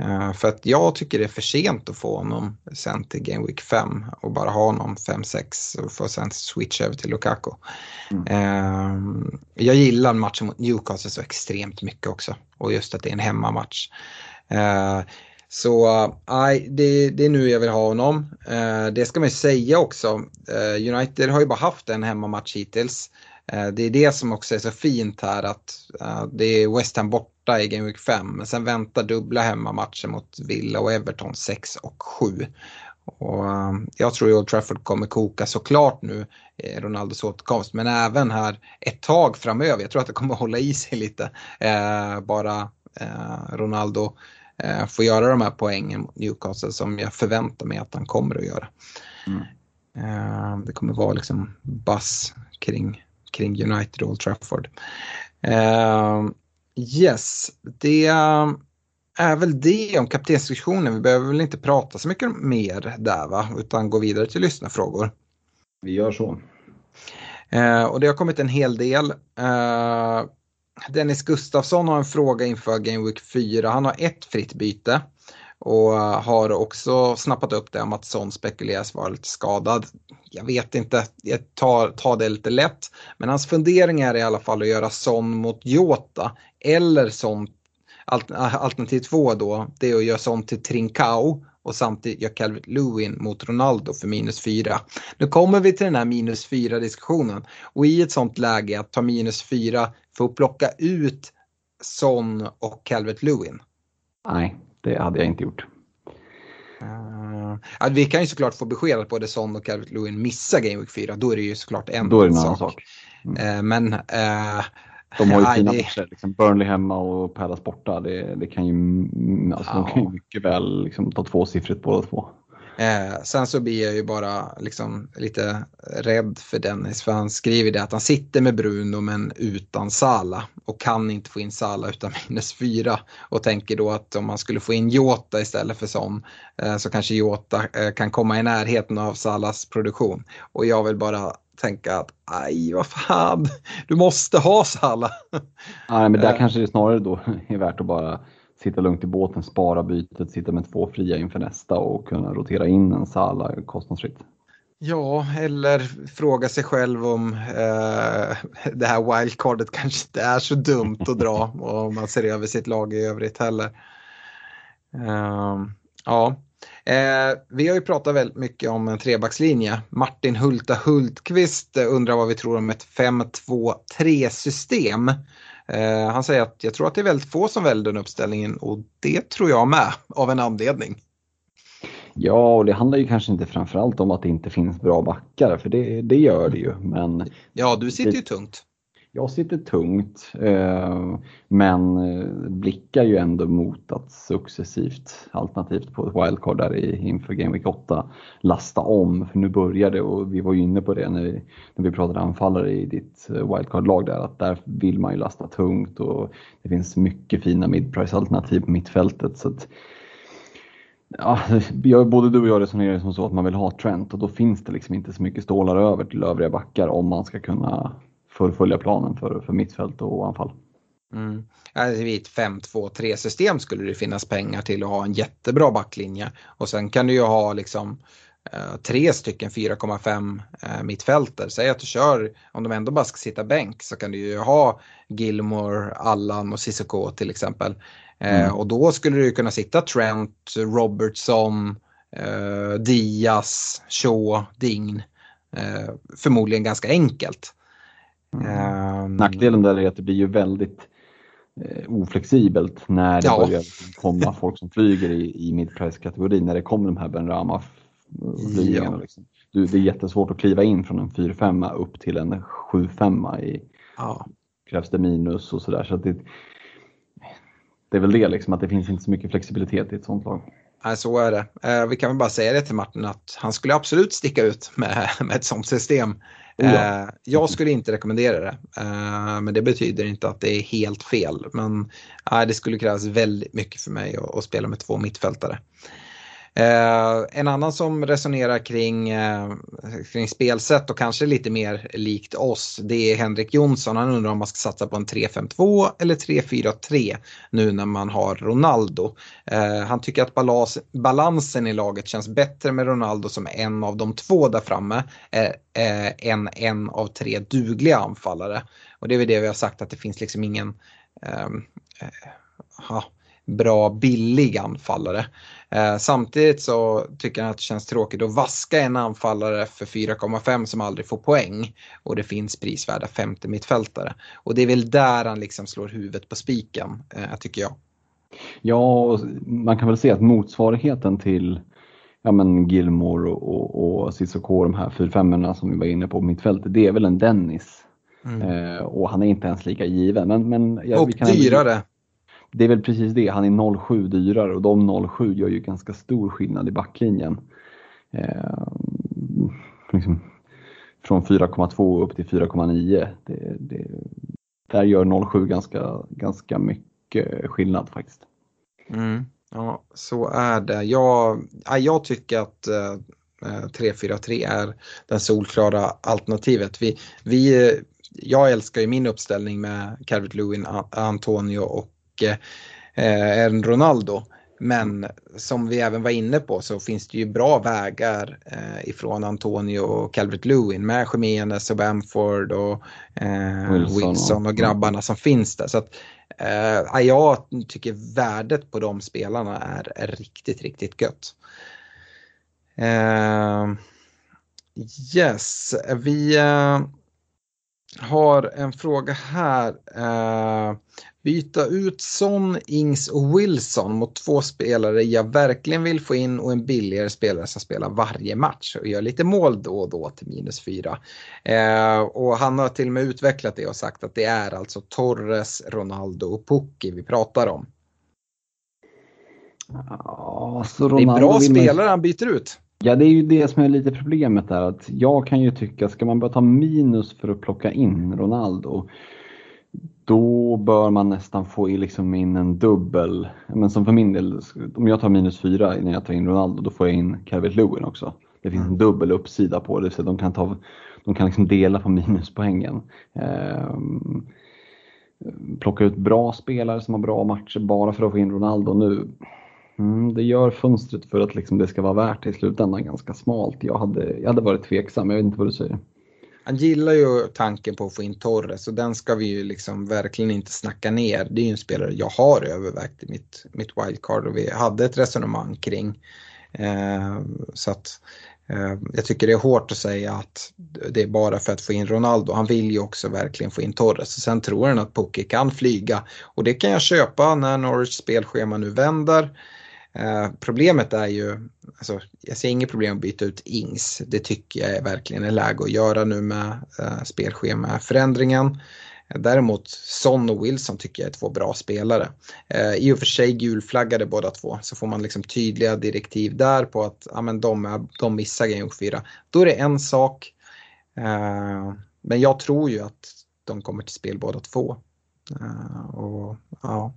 Uh, för att jag tycker det är för sent att få honom sen till Game Week 5 och bara ha honom 5-6 och få sen switcha över till Lukaku. Mm. Uh, jag gillar matchen mot Newcastle så extremt mycket också och just att det är en hemmamatch. Så nej, det, det, är nu jag vill ha honom. Eh, det ska man ju säga också. Eh, United har ju bara haft en hemmamatch hittills. Eh, det är det som också är så fint här att det är West Ham borta i Game Week 5. Men sen väntar dubbla hemmamatcher mot Villa och Everton 6 och 7. Och jag tror ju Old Trafford kommer koka såklart nu eh, Ronaldos återkomst men även här ett tag framöver. Jag tror att det kommer hålla i sig lite. Bara Ronaldo eh, får göra de här poängen mot Newcastle som jag förväntar mig att han kommer att göra. Mm. Eh, det kommer vara liksom buzz kring, kring United och Old Trafford. Eh, Yes, det är väl det om kaptensdiskussionen. Vi behöver väl inte prata så mycket mer där va, utan gå vidare till lyssnarfrågor. Vi gör så. Eh, och det har kommit en hel del. Eh, Dennis Gustafsson har en fråga inför Game Week 4. Han har ett fritt byte och har också snappat upp det om att Son spekuleras vara lite skadad. Jag vet inte, jag tar, tar det lite lätt. Men hans fundering är i alla fall att göra Son mot Jota eller Son Alternativ två då, det är att göra Son till Trincao och samtidigt göra Calvert Lewin mot Ronaldo för minus fyra. Nu kommer vi till den här minus fyra diskussionen och i ett sånt läge att ta minus fyra för att plocka ut Son och Calvert Lewin. Nej, det hade jag inte gjort. Uh, vi kan ju såklart få besked att både Son och Calvert Lewin missar Game Week 4. Då är det ju såklart en, Då är det en annan sak. Mm. Uh, men uh, de har ju fina det... matcher, liksom Burnley hemma och Palace borta. Det, det kan ju, alltså, ja. de kan ju mycket väl liksom, ta tvåsiffrigt båda två. Eh, sen så blir jag ju bara liksom lite rädd för Dennis för han skriver det att han sitter med Bruno men utan Sala och kan inte få in Sala utan minus fyra och tänker då att om man skulle få in Jota istället för Son eh, så kanske Jota eh, kan komma i närheten av Salas produktion och jag vill bara tänka att aj vad fan, du måste ha Sala. Nej men där eh. kanske det snarare då är värt att bara sitta lugnt i båten, spara bytet, sitta med två fria inför nästa och kunna rotera in en Sala kostnadsfritt. Ja, eller fråga sig själv om eh, det här wildcardet kanske inte är så dumt att dra om man ser över sitt lag i övrigt heller. Uh, ja, eh, vi har ju pratat väldigt mycket om en trebackslinje. Martin Hulta Hultqvist undrar vad vi tror om ett 5-2-3 system. Eh, han säger att jag tror att det är väldigt få som väljer den uppställningen och det tror jag med av en anledning. Ja, och det handlar ju kanske inte framförallt om att det inte finns bra backar, för det, det gör det ju. Men ja, du sitter ju tungt. Jag sitter tungt, eh, men eh, blickar ju ändå mot att successivt, alternativt på ett wildcard där inför Game Week 8, lasta om. För nu börjar det och vi var ju inne på det när vi, när vi pratade anfallare i ditt eh, wildcard-lag där, att där vill man ju lasta tungt och det finns mycket fina midprice-alternativ på mittfältet. Så att, Ja, både du och jag resonerar som så att man vill ha Trent och då finns det liksom inte så mycket stålar över till övriga backar om man ska kunna fullfölja planen för, för mittfält och anfall. Mm. Vid ett 5-2-3 system skulle det finnas pengar till att ha en jättebra backlinje och sen kan du ju ha liksom eh, tre stycken 4,5 eh, mittfälter. Säg att du kör, om de ändå bara ska sitta bänk så kan du ju ha Gilmore, Allan och Cissoko till exempel. Eh, mm. Och då skulle det kunna sitta Trent, Robertson, eh, Diaz, Shaw, Dign. Eh, förmodligen ganska enkelt. Mm. Nackdelen där är att det blir ju väldigt eh, oflexibelt när det ja. börjar komma folk som flyger i, i midprice-kategorin. När det kommer de här Ben Rama flygningarna. Ja. Liksom. Du, det är jättesvårt att kliva in från en 4-5 upp till en 7-5 i ja. krävs det minus och sådär. Så, det, det är väl det liksom, att det finns inte så mycket flexibilitet i ett sånt lag. Nej, så är det. Eh, vi kan väl bara säga det till Martin att han skulle absolut sticka ut med, med ett sånt system. Oh ja. Eh, jag skulle inte rekommendera det, eh, men det betyder inte att det är helt fel. Men eh, det skulle krävas väldigt mycket för mig att spela med två mittfältare. Eh, en annan som resonerar kring, eh, kring spelsätt och kanske lite mer likt oss det är Henrik Jonsson. Han undrar om man ska satsa på en 3-5-2 eller 3-4-3 nu när man har Ronaldo. Eh, han tycker att balans, balansen i laget känns bättre med Ronaldo som en av de två där framme eh, eh, än en av tre dugliga anfallare. Och det är väl det vi har sagt att det finns liksom ingen ehm, eh, bra billig anfallare. Eh, samtidigt så tycker han att det känns tråkigt att vaska en anfallare för 4,5 som aldrig får poäng och det finns prisvärda femte mittfältare. Och det är väl där han liksom slår huvudet på spiken, eh, tycker jag. Ja, man kan väl se att motsvarigheten till ja, men Gilmore och, och, och Cissoko, de här 4-5 som vi var inne på mittfältet, det är väl en Dennis. Mm. Eh, och han är inte ens lika given. Men, men, ja, och dyrare det är väl precis det, han är 0,7 dyrare och de 0,7 gör ju ganska stor skillnad i backlinjen. Eh, liksom, från 4,2 upp till 4,9. Det, det, där gör 0,7 ganska, ganska mycket skillnad faktiskt. Mm, ja, så är det. Jag, jag tycker att eh, 3-4-3 är det solklara alternativet. Vi, vi, jag älskar ju min uppställning med Calvert Lewin, Antonio och eh, en Ronaldo. Men som vi även var inne på så finns det ju bra vägar eh, ifrån Antonio och Calvert Lewin med Jiménez och Bamford och eh, Wilson, Wilson, och grabbarna som finns där. Så att, eh, jag tycker värdet på de spelarna är, är riktigt, riktigt gött. Eh, yes, vi eh, har en fråga här. Eh, byta ut Son, Ings och Wilson mot två spelare jag verkligen vill få in och en billigare spelare som spelar varje match och gör lite mål då och då till minus fyra. Eh, och han har till och med utvecklat det och sagt att det är alltså Torres, Ronaldo och Pukki vi pratar om. Ja, det är bra spelare han byter ut. Ja, det är ju det som är lite problemet där. Att jag kan ju tycka, ska man börja ta minus för att plocka in Ronaldo, då bör man nästan få liksom in en dubbel. Men som för min del, om jag tar minus fyra när jag tar in Ronaldo, då får jag in Calvert Lewin också. Det finns en mm. dubbel uppsida på det, så de kan, ta, de kan liksom dela på minuspoängen. Ehm, plocka ut bra spelare som har bra matcher bara för att få in Ronaldo nu. Mm, det gör fönstret för att liksom det ska vara värt det i slutändan ganska smalt. Jag hade, jag hade varit tveksam, jag vet inte vad du säger. Han gillar ju tanken på att få in Torres och den ska vi ju liksom verkligen inte snacka ner. Det är ju en spelare jag har övervägt i mitt, mitt wildcard och vi hade ett resonemang kring. Eh, så att Eh, jag tycker det är hårt att säga att det är bara för att få in Ronaldo. Han vill ju också verkligen få in Torres. Sen tror han att Pukki kan flyga och det kan jag köpa när Norwich spelschema nu vänder. Eh, problemet är ju, alltså, jag ser inget problem att byta ut Ings. Det tycker jag är verkligen är läge att göra nu med eh, spelschemaförändringen. Däremot Son och Wilson tycker jag är två bra spelare. Eh, I och för sig gulflaggade båda två så får man liksom tydliga direktiv där på att ja, men de, är, de missar Game 4. Då är det en sak. Eh, men jag tror ju att de kommer till spel båda två. Uh, och, ja.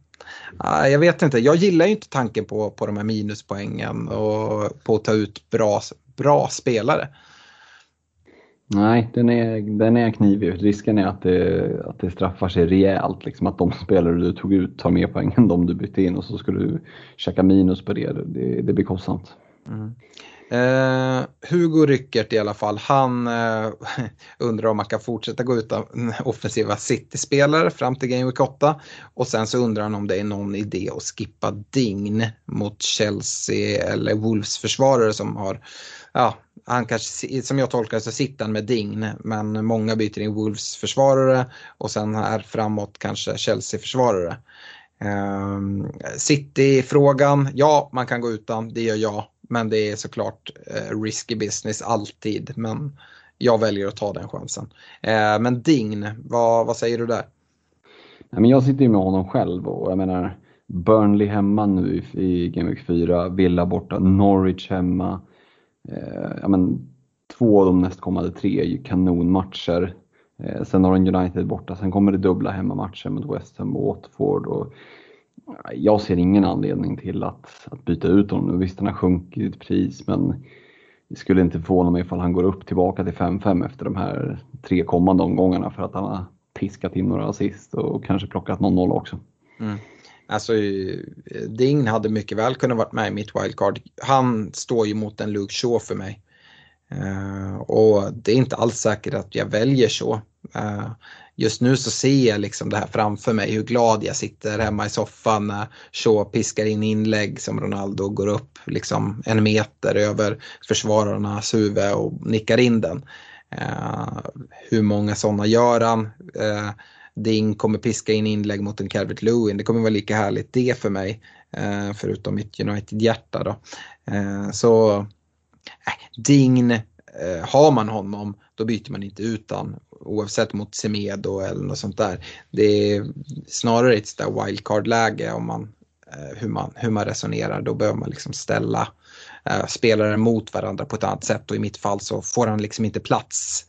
Jag vet inte, jag gillar ju inte tanken på, på de här minuspoängen och på att ta ut bra, bra spelare. Nej, den är, den är knivig. Risken är att det, att det straffar sig rejält. Liksom att de spelare du tog ut tar mer poäng än de du bytte in och så skulle du käka minus på det. Det, det blir kostsamt. Mm. Eh, Hugo Ryckert i alla fall, han eh, undrar om man kan fortsätta gå utan offensiva City-spelare fram till Game Week 8. Och sen så undrar han om det är någon idé att skippa Dign mot Chelsea eller Wolves försvarare som har ja, han kanske, som jag tolkar så sitter han med Dign, men många byter in Wolves försvarare och sen här framåt kanske Chelsea försvarare. Eh, City-frågan, ja man kan gå utan, det gör jag, men det är såklart eh, risky business alltid, men jag väljer att ta den chansen. Eh, men Dign, vad, vad säger du där? Nej, men jag sitter ju med honom själv och jag menar Burnley hemma nu i, i Game Week 4, Villa borta, Norwich hemma. Eh, ja, men, två av de nästkommande tre är ju kanonmatcher. Eh, sen har de United borta, sen kommer det dubbla hemmamatcher mot West Ham och Watford. Och, jag ser ingen anledning till att, att byta ut honom. Visst, han har sjunkit i pris, men det skulle inte förvåna mig ifall han går upp tillbaka till 5-5 efter de här tre kommande omgångarna för att han har piskat in några assist och kanske plockat någon noll också. Mm. Alltså eh, Ding hade mycket väl kunnat varit med i mitt wildcard. Han står ju mot en Luke Shaw för mig. Uh, och det är inte alls säkert att jag väljer så. Uh, just nu så ser jag liksom det här framför mig, hur glad jag sitter hemma i soffan när Shaw piskar in inlägg som Ronaldo går upp liksom en meter över försvararnas huvud och nickar in den. Uh, hur många sådana gör han? Eh, Ding kommer piska in inlägg mot en Calvert Lewin. Det kommer vara lika härligt det för mig. Eh, förutom mitt United-hjärta då. Eh, så äh, Ding, har man honom då byter man inte ut han oavsett mot Semedo eller något sånt där. Det är snarare ett wildcard-läge om man, hur, man, hur man resonerar. Då behöver man liksom ställa spelare mot varandra på ett annat sätt och i mitt fall så får han liksom inte plats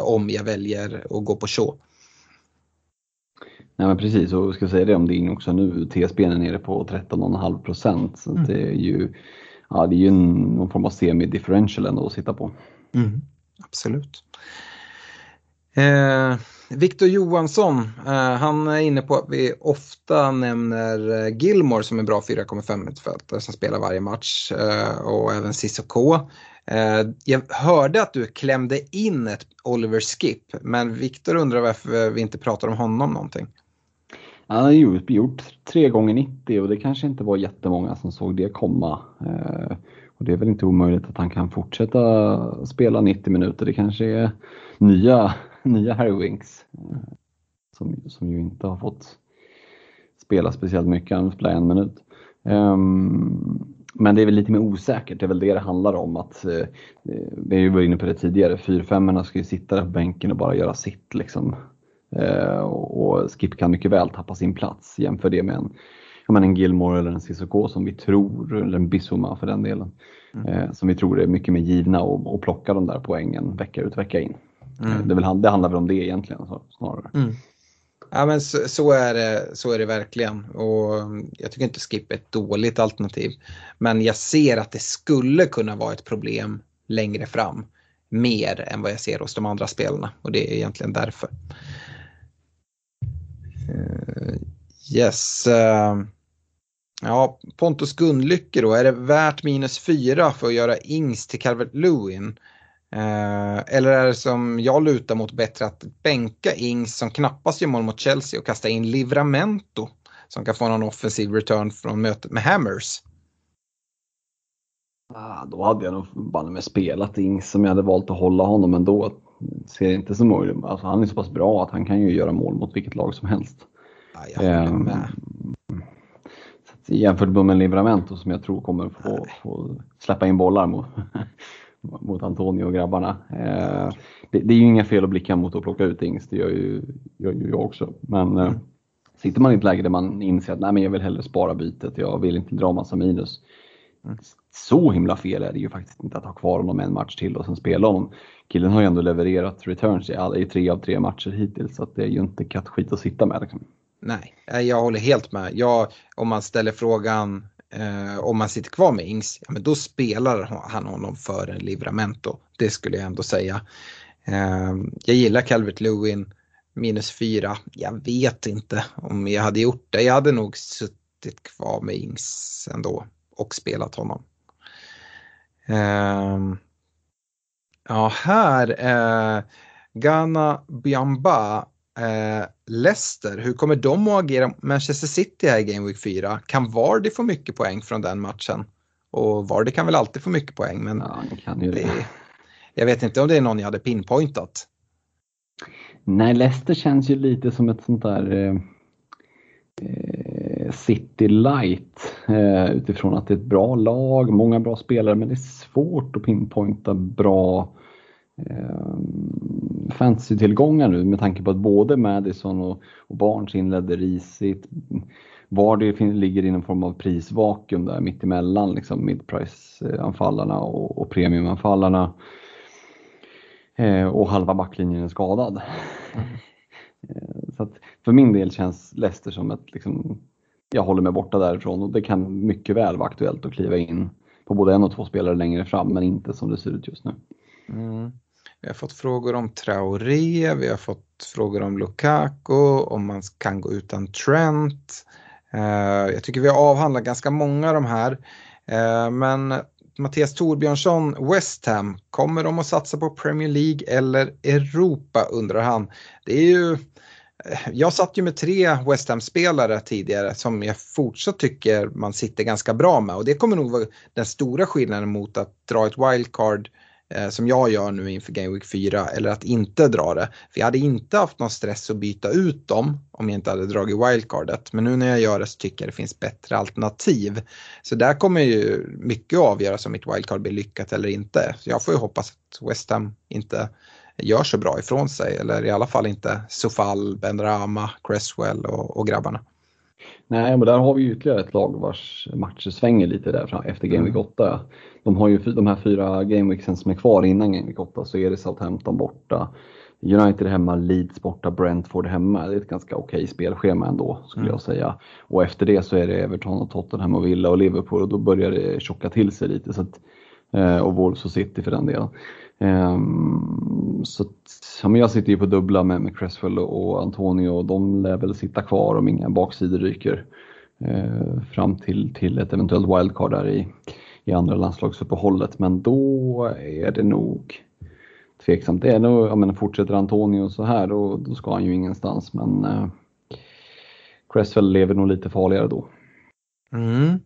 om jag väljer att gå på Shaw. Nej men precis, och ska säga det om Ding också nu, TSB är nere på 13,5 procent. Så mm. det är ju, ja, det är ju någon form av semi-differential ändå att sitta på. Mm, absolut. Eh, Viktor Johansson, eh, han är inne på att vi ofta nämner eh, Gilmore som en bra 4,5 mittfältare som spelar varje match eh, och även Cissoko. Eh, jag hörde att du klämde in ett Oliver Skip, men Viktor undrar varför vi inte pratar om honom någonting. Han har gjort, gjort 3 gånger 90 och det kanske inte var jättemånga som såg det komma. Eh, och det är väl inte omöjligt att han kan fortsätta spela 90 minuter. Det kanske är nya, nya Harry Winks eh, som, som ju inte har fått spela speciellt mycket, han spelar en minut. Um, men det är väl lite mer osäkert, det är väl det det handlar om. att eh, Vi har ju varit inne på det tidigare, 4-5 ska ju sitta där på bänken och bara göra sitt. Liksom. Eh, och Skip kan mycket väl tappa sin plats. Jämför det med en, menar, en Gilmore eller en Cissoko som vi tror, eller en Bissoma för den delen, mm. Eh, som vi tror är mycket mer givna och, och plocka de där poängen vecka ut vecka in. Mm. Eh, det, väl, det handlar väl om det egentligen snarare. Mm. Ja men så, så, är det, så är det verkligen och jag tycker inte Skip är ett dåligt alternativ. Men jag ser att det skulle kunna vara ett problem längre fram. Mer än vad jag ser hos de andra spelarna och det är egentligen därför. Uh, yes. Ja, Pontus Gunnlycke då, är det värt minus fyra för att göra Ings till Calvert Lewin? Uh, eller är det som jag lutar mot bättre att bänka Ings som knappast gör mål mot Chelsea och kasta in Livramento som kan få någon offensiv return från mötet med Hammers? Ah, då hade jag nog banne med spelat Ings som jag hade valt att hålla honom ändå. Ser det inte som möjligt. Alltså, han är så pass bra att han kan ju göra mål mot vilket lag som helst. Ja, jag med. Jämfört med Livramento som jag tror kommer få, få släppa in bollar mot, mot Antonio och grabbarna. Eh, det, det är ju inga fel att blicka mot att plocka ut Ings, det gör ju, gör ju jag också. Men eh, sitter man i ett läge där man inser att Nej, men jag vill hellre spara bytet, jag vill inte dra massa minus. Så himla fel är det ju faktiskt inte att ha kvar honom en match till och sen spela honom. Killen har ju ändå levererat returns i, alla, i tre av tre matcher hittills så det är ju inte kattskit att sitta med. Liksom. Nej, eh, jag håller helt med. Jag, om man ställer frågan eh, om man sitter kvar med Ings, ja, men då spelar han honom för en Livramento. Det skulle jag ändå säga. Eh, jag gillar Calvert Lewin, minus fyra. Jag vet inte om jag hade gjort det. Jag hade nog suttit kvar med Ings ändå och spelat honom. Eh, ja, här, eh, Ghana Biamba Eh, Leicester, hur kommer de att agera Manchester City här i Game Week 4? Kan Vardy få mycket poäng från den matchen? Och Vardy kan väl alltid få mycket poäng men Ja, kan ju det. det, jag vet inte om det är någon jag hade pinpointat. Nej, Leicester känns ju lite som ett sånt där eh, eh, City light eh, utifrån att det är ett bra lag, många bra spelare, men det är svårt att pinpointa bra eh, fantasy-tillgångar nu med tanke på att både Madison och, och Barnes inledde risigt. Vardy ligger i någon form av prisvakuum där mittemellan liksom mid-price-anfallarna och, och premiumanfallarna. Eh, och halva backlinjen är skadad. Eh, Så att för min del känns Leicester som ett, liksom, jag håller mig borta därifrån och det kan mycket väl vara aktuellt att kliva in på både en och två spelare längre fram men inte som det ser ut just nu. Mm. Vi har fått frågor om Traoré, vi har fått frågor om Lukaku, om man kan gå utan Trent. Eh, jag tycker vi har avhandlat ganska många av de här. Eh, men Mattias Torbjörnsson, West Ham, kommer de att satsa på Premier League eller Europa undrar han. Det är ju, eh, jag satt ju med tre West Ham-spelare tidigare som jag fortsatt tycker man sitter ganska bra med och det kommer nog vara den stora skillnaden mot att dra ett wildcard eh, Eh, som jag gör nu inför Game Week 4 eller att inte dra det. För jag hade inte haft någon stress att byta ut dem om jag inte hade dragit wildcardet. Men nu när jag gör det så tycker jag det finns bättre alternativ. Så där kommer ju mycket avgöras om mitt wildcard blir lyckat eller inte. Så jag får ju hoppas att West Ham inte gör så bra ifrån sig eller i alla fall inte Sofal, Benrahma, Cresswell och, och grabbarna. Nej, men där har vi ytterligare ett lag vars matcher svänger lite där fram- efter Game Week 8. De har ju de här fyra Game Weeksen som är kvar innan Game Week 8 så är det Southampton borta, United hemma, Leeds borta, Brentford hemma. Det är ett ganska okej spelschema ändå skulle jag säga. Och efter det så är det Everton och Tottenham och Villa och Liverpool och då börjar det tjocka till sig lite. Så att, eh, och Wolves och City för den delen. Ehm, så att, ja, men jag sitter ju på dubbla med, med Cresswell och Antonio och de lär väl sitta kvar om inga baksidor ryker eh, fram till, till ett eventuellt wildcard där i, i andra landslagsuppehållet. Men då är det nog tveksamt. Det är nog, jag menar, fortsätter Antonio så här då, då ska han ju ingenstans men eh, Cresswell lever nog lite farligare då. Mm.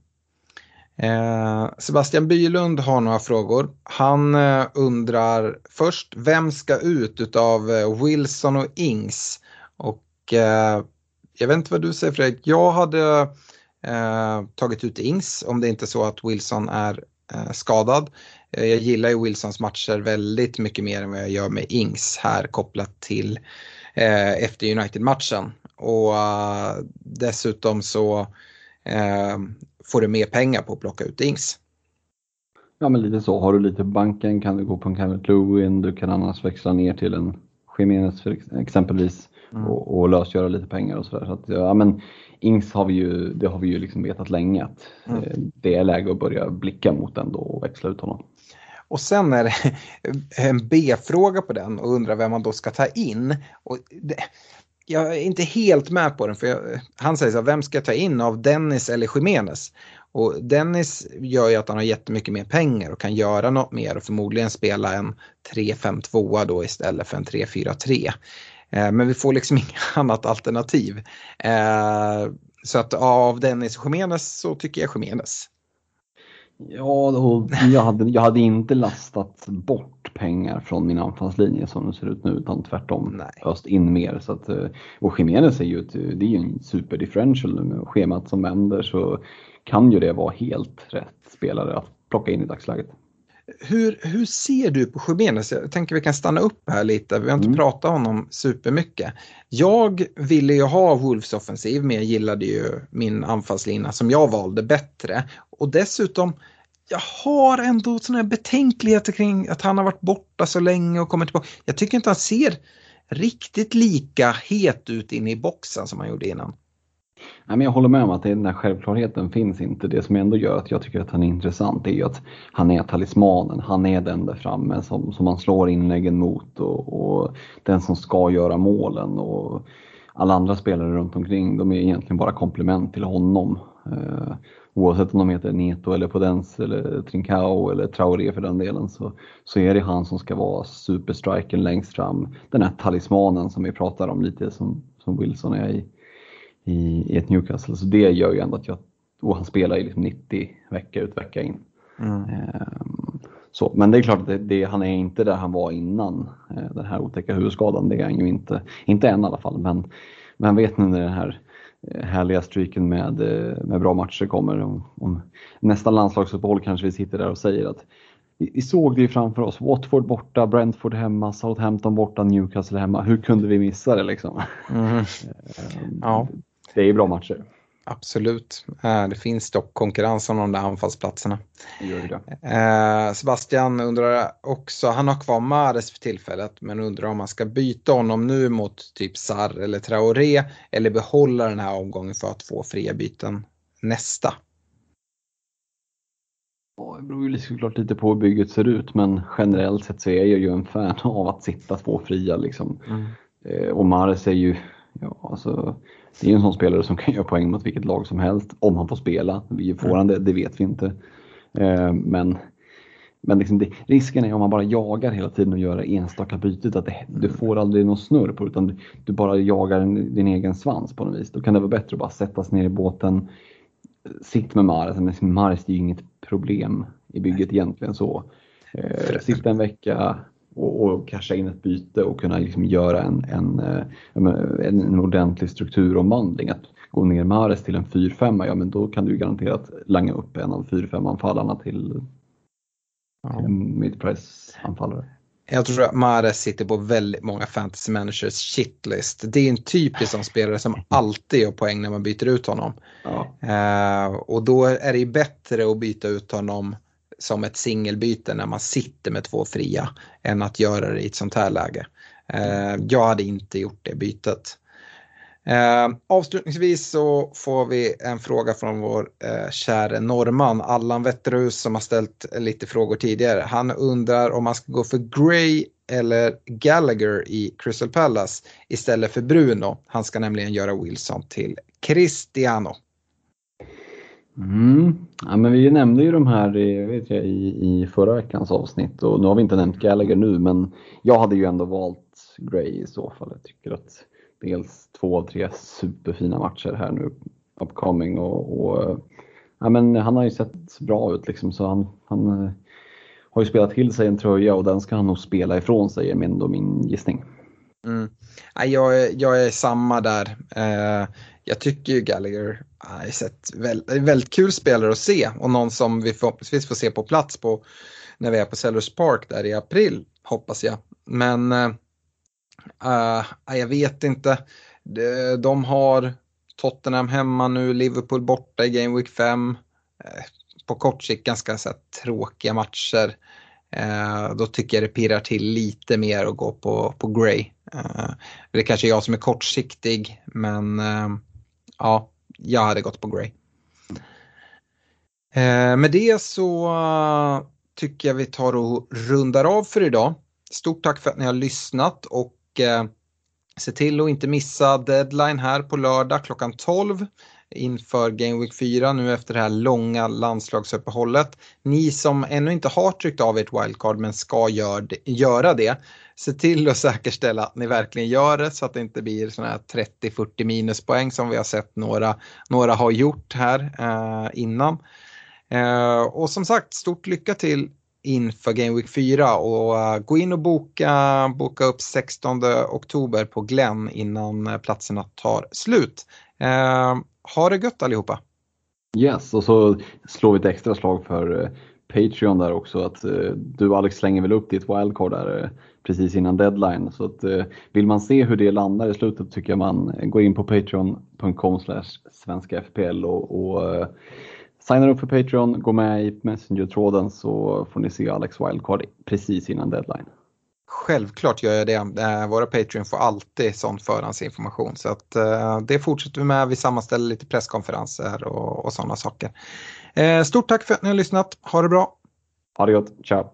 Eh, Sebastian Bylund har några frågor. Han eh, undrar först, vem ska ut utav eh, Wilson och Ings? Och eh, jag vet inte vad du säger Fredrik, jag hade eh, tagit ut Ings om det inte är så att Wilson är eh, skadad. Jag gillar ju Wilsons matcher väldigt mycket mer än vad jag gör med Ings här kopplat till efter United-matchen. Och dessutom så får du mer pengar på att plocka ut Ings. Ja men lite så, har du lite på banken kan du gå på en Calvert Lewin, du kan annars växla ner till en ex- exempelvis och, och lösgöra lite pengar och sådär. Så att, ja, men Ings har vi ju, det har vi ju liksom vetat länge att eh, det är läge att börja blicka mot den då och växla ut honom. Och sen är det en B-fråga på den och undrar vem man då ska ta in. Och det, jag är inte helt med på den för jag, han säger så här, vem ska jag ta in av Dennis eller Jimenez? Och Dennis gör ju att han har jättemycket mer pengar och kan göra något mer och förmodligen spela en 3-5-2 då istället för en 3-4-3. Eh, men vi får liksom inget annat alternativ. Eh, så att av Dennis och Jimenez så tycker jag Jimenez. Ja, jag hade, jag hade inte lastat bort pengar från min anfallslinje som det ser ut nu utan tvärtom Nej. öst in mer. Så att, eh, och Jiménez är ju, ett, det är ju en superdifferential nu med schemat som vänder så kan ju det vara helt rätt spelare att plocka in i dagsläget. Hur, hur ser du på Jiménez? Jag tänker vi kan stanna upp här lite. Vi har inte Mm. pratat om honom supermycket. Jag ville ju ha Wolves offensiv men jag gillade ju min anfallslina som jag valde bättre. Och dessutom, jag har ändå sådana här betänkligheter kring att han har varit borta så länge och kommit tillbaka. Jag tycker inte han ser riktigt lika het ut inne i boxen som han gjorde innan. Nej, men jag håller med om att den där självklarheten finns inte. Det som ändå gör att jag tycker att han är intressant är ju att han är talismanen. Han är den där framme som, som man slår inläggen mot och, och den som ska göra målen. Och alla andra spelare runt omkring de är egentligen bara komplement till honom. Eh, Oavsett om de heter Neto eller Podens eller Trincao eller Traoré för den delen så, så är det han som ska vara superstriken längst fram. Den här talismanen som vi pratar om lite som, som Wilson är i i, i ett Newcastle. Så det gör ju ändå att jag, och han spelar ju liksom 90 vecka ut vecka in. Ehm, så, men det är klart att det, det, han är inte där han var innan eh, den här otäcka huvudskadan. Det är han ju inte, inte än i alla fall. Men, men vet nu när den här härliga streaken med, eh, med bra matcher kommer. Om, om nästa landslagsuppehåll kanske vi sitter där och säger att vi, såg det ju framför oss. Watford borta, Brentford hemma, Southampton borta, Newcastle hemma. Hur kunde vi missa det liksom? Mm. Ja. Det är ju bra matcher. Absolut. Eh, Det finns dock konkurrens om de där anfallsplatserna. Eh, Sebastian undrar också, han har kvar Mares för tillfället men undrar om man ska byta honom nu mot typ Sar eller Traoré eller behålla den här omgången för att få fria byten nästa. Det beror ju såklart lite på hur bygget ser ut men generellt sett så är jag ju en fan av att sitta två fria liksom. Eh, Och Mares är ju, ja alltså, det är ju en sån spelare som kan göra poäng mot vilket lag som helst om han får spela. Vi får han det, det vet vi inte. Eh, Men, men liksom det, risken är om man bara jagar hela tiden och gör det enstaka bytet att det, du får aldrig någon snurr på utan du, du bara jagar din, din egen svans på något vis. Då kan det vara bättre att bara sätta sig ner i båten, sitt med Mares. Men Mares är ju inget problem i bygget egentligen så. Eh, sitta en vecka och, och casha in ett byte och kunna liksom göra en, en, eh, en, en ordentlig strukturomvandling. Att gå ner Mares till en 4-5, ja men då kan du ju garanterat langa upp en av 4-5-anfallarna till, till mid-price-anfallare. Jag tror att Mares sitter på väldigt många fantasy managers shitlist. Det är en typisk sån spelare som alltid gör poäng när man byter ut honom. Ja. Eh, och då är det ju bättre att byta ut honom som ett singelbyte när man sitter med två fria än att göra det i ett sånt här läge. Eh, jag hade inte gjort det bytet. Eh, avslutningsvis så får vi en fråga från vår eh, käre norrman Allan Wetterhus som har ställt lite frågor tidigare. Han undrar om man ska gå för Gray eller Gallagher i Crystal Palace istället för Bruno. Han ska nämligen göra Wilson till Cristiano. Mm. Ja, men vi nämnde ju de här i, vet jag, i, i förra veckans avsnitt och nu har vi inte nämnt Gallagher nu men jag hade ju ändå valt Gray i så fall. Jag tycker att dels två av tre superfina matcher här nu upcoming och, och eh, ja, men han har ju sett bra ut liksom så han, han eh, har ju spelat till sig en tröja och den ska han nog spela ifrån sig är min, min gissning. Mm. Jag, jag är samma där. Jag tycker ju Gallagher ah, är ett väldigt, väldigt kul spelare att se och någon som vi förhoppningsvis får se på plats på när vi är på Sellers Park där i april hoppas jag. Men äh, jag vet inte. De, de har Tottenham hemma nu, Liverpool borta i Game Week 5. Eh, på kort sikt ganska så här, tråkiga matcher. Eh, då tycker jag det pirrar till lite mer att gå på, på Gray. Eh, det är kanske jag som är kortsiktig men eh, ja, jag hade gått på Gray. Eh, med det så eh, tycker jag vi tar och rundar av för idag. Stort tack för att ni har lyssnat och eh, se till att inte missa deadline här på lördag klockan 12 inför Game Week 4 nu efter det här långa landslagsuppehållet. Ni som ännu inte har tryckt av ert wildcard men ska gör det, göra det, se till att säkerställa att ni verkligen gör det så att det inte blir sådana här 30-40 minuspoäng som vi har sett några, några har gjort här eh, innan. Eh, och som sagt, stort lycka till inför Game Week 4 och uh, gå in och boka, boka upp 16 oktober på Glenn innan eh, platserna tar slut. Uh, ha det gött allihopa! Yes, och så slår vi ett extra slag för Patreon där också. Att du Alex slänger väl upp ditt wildcard där precis innan deadline. Så att, vill man se hur det landar i slutet tycker jag man går in på patreon.com svenska FPL och, och Signar upp för Patreon, gå med i Messenger-tråden så får ni se Alex Wildcard precis innan deadline. Självklart gör jag det. Eh, våra Patreon får alltid sån förhandsinformation så att eh, det fortsätter vi med. Vi sammanställer lite presskonferenser och, och sådana saker. Eh, stort tack för att ni har lyssnat. Ha det bra. Ha det gott. Ciao.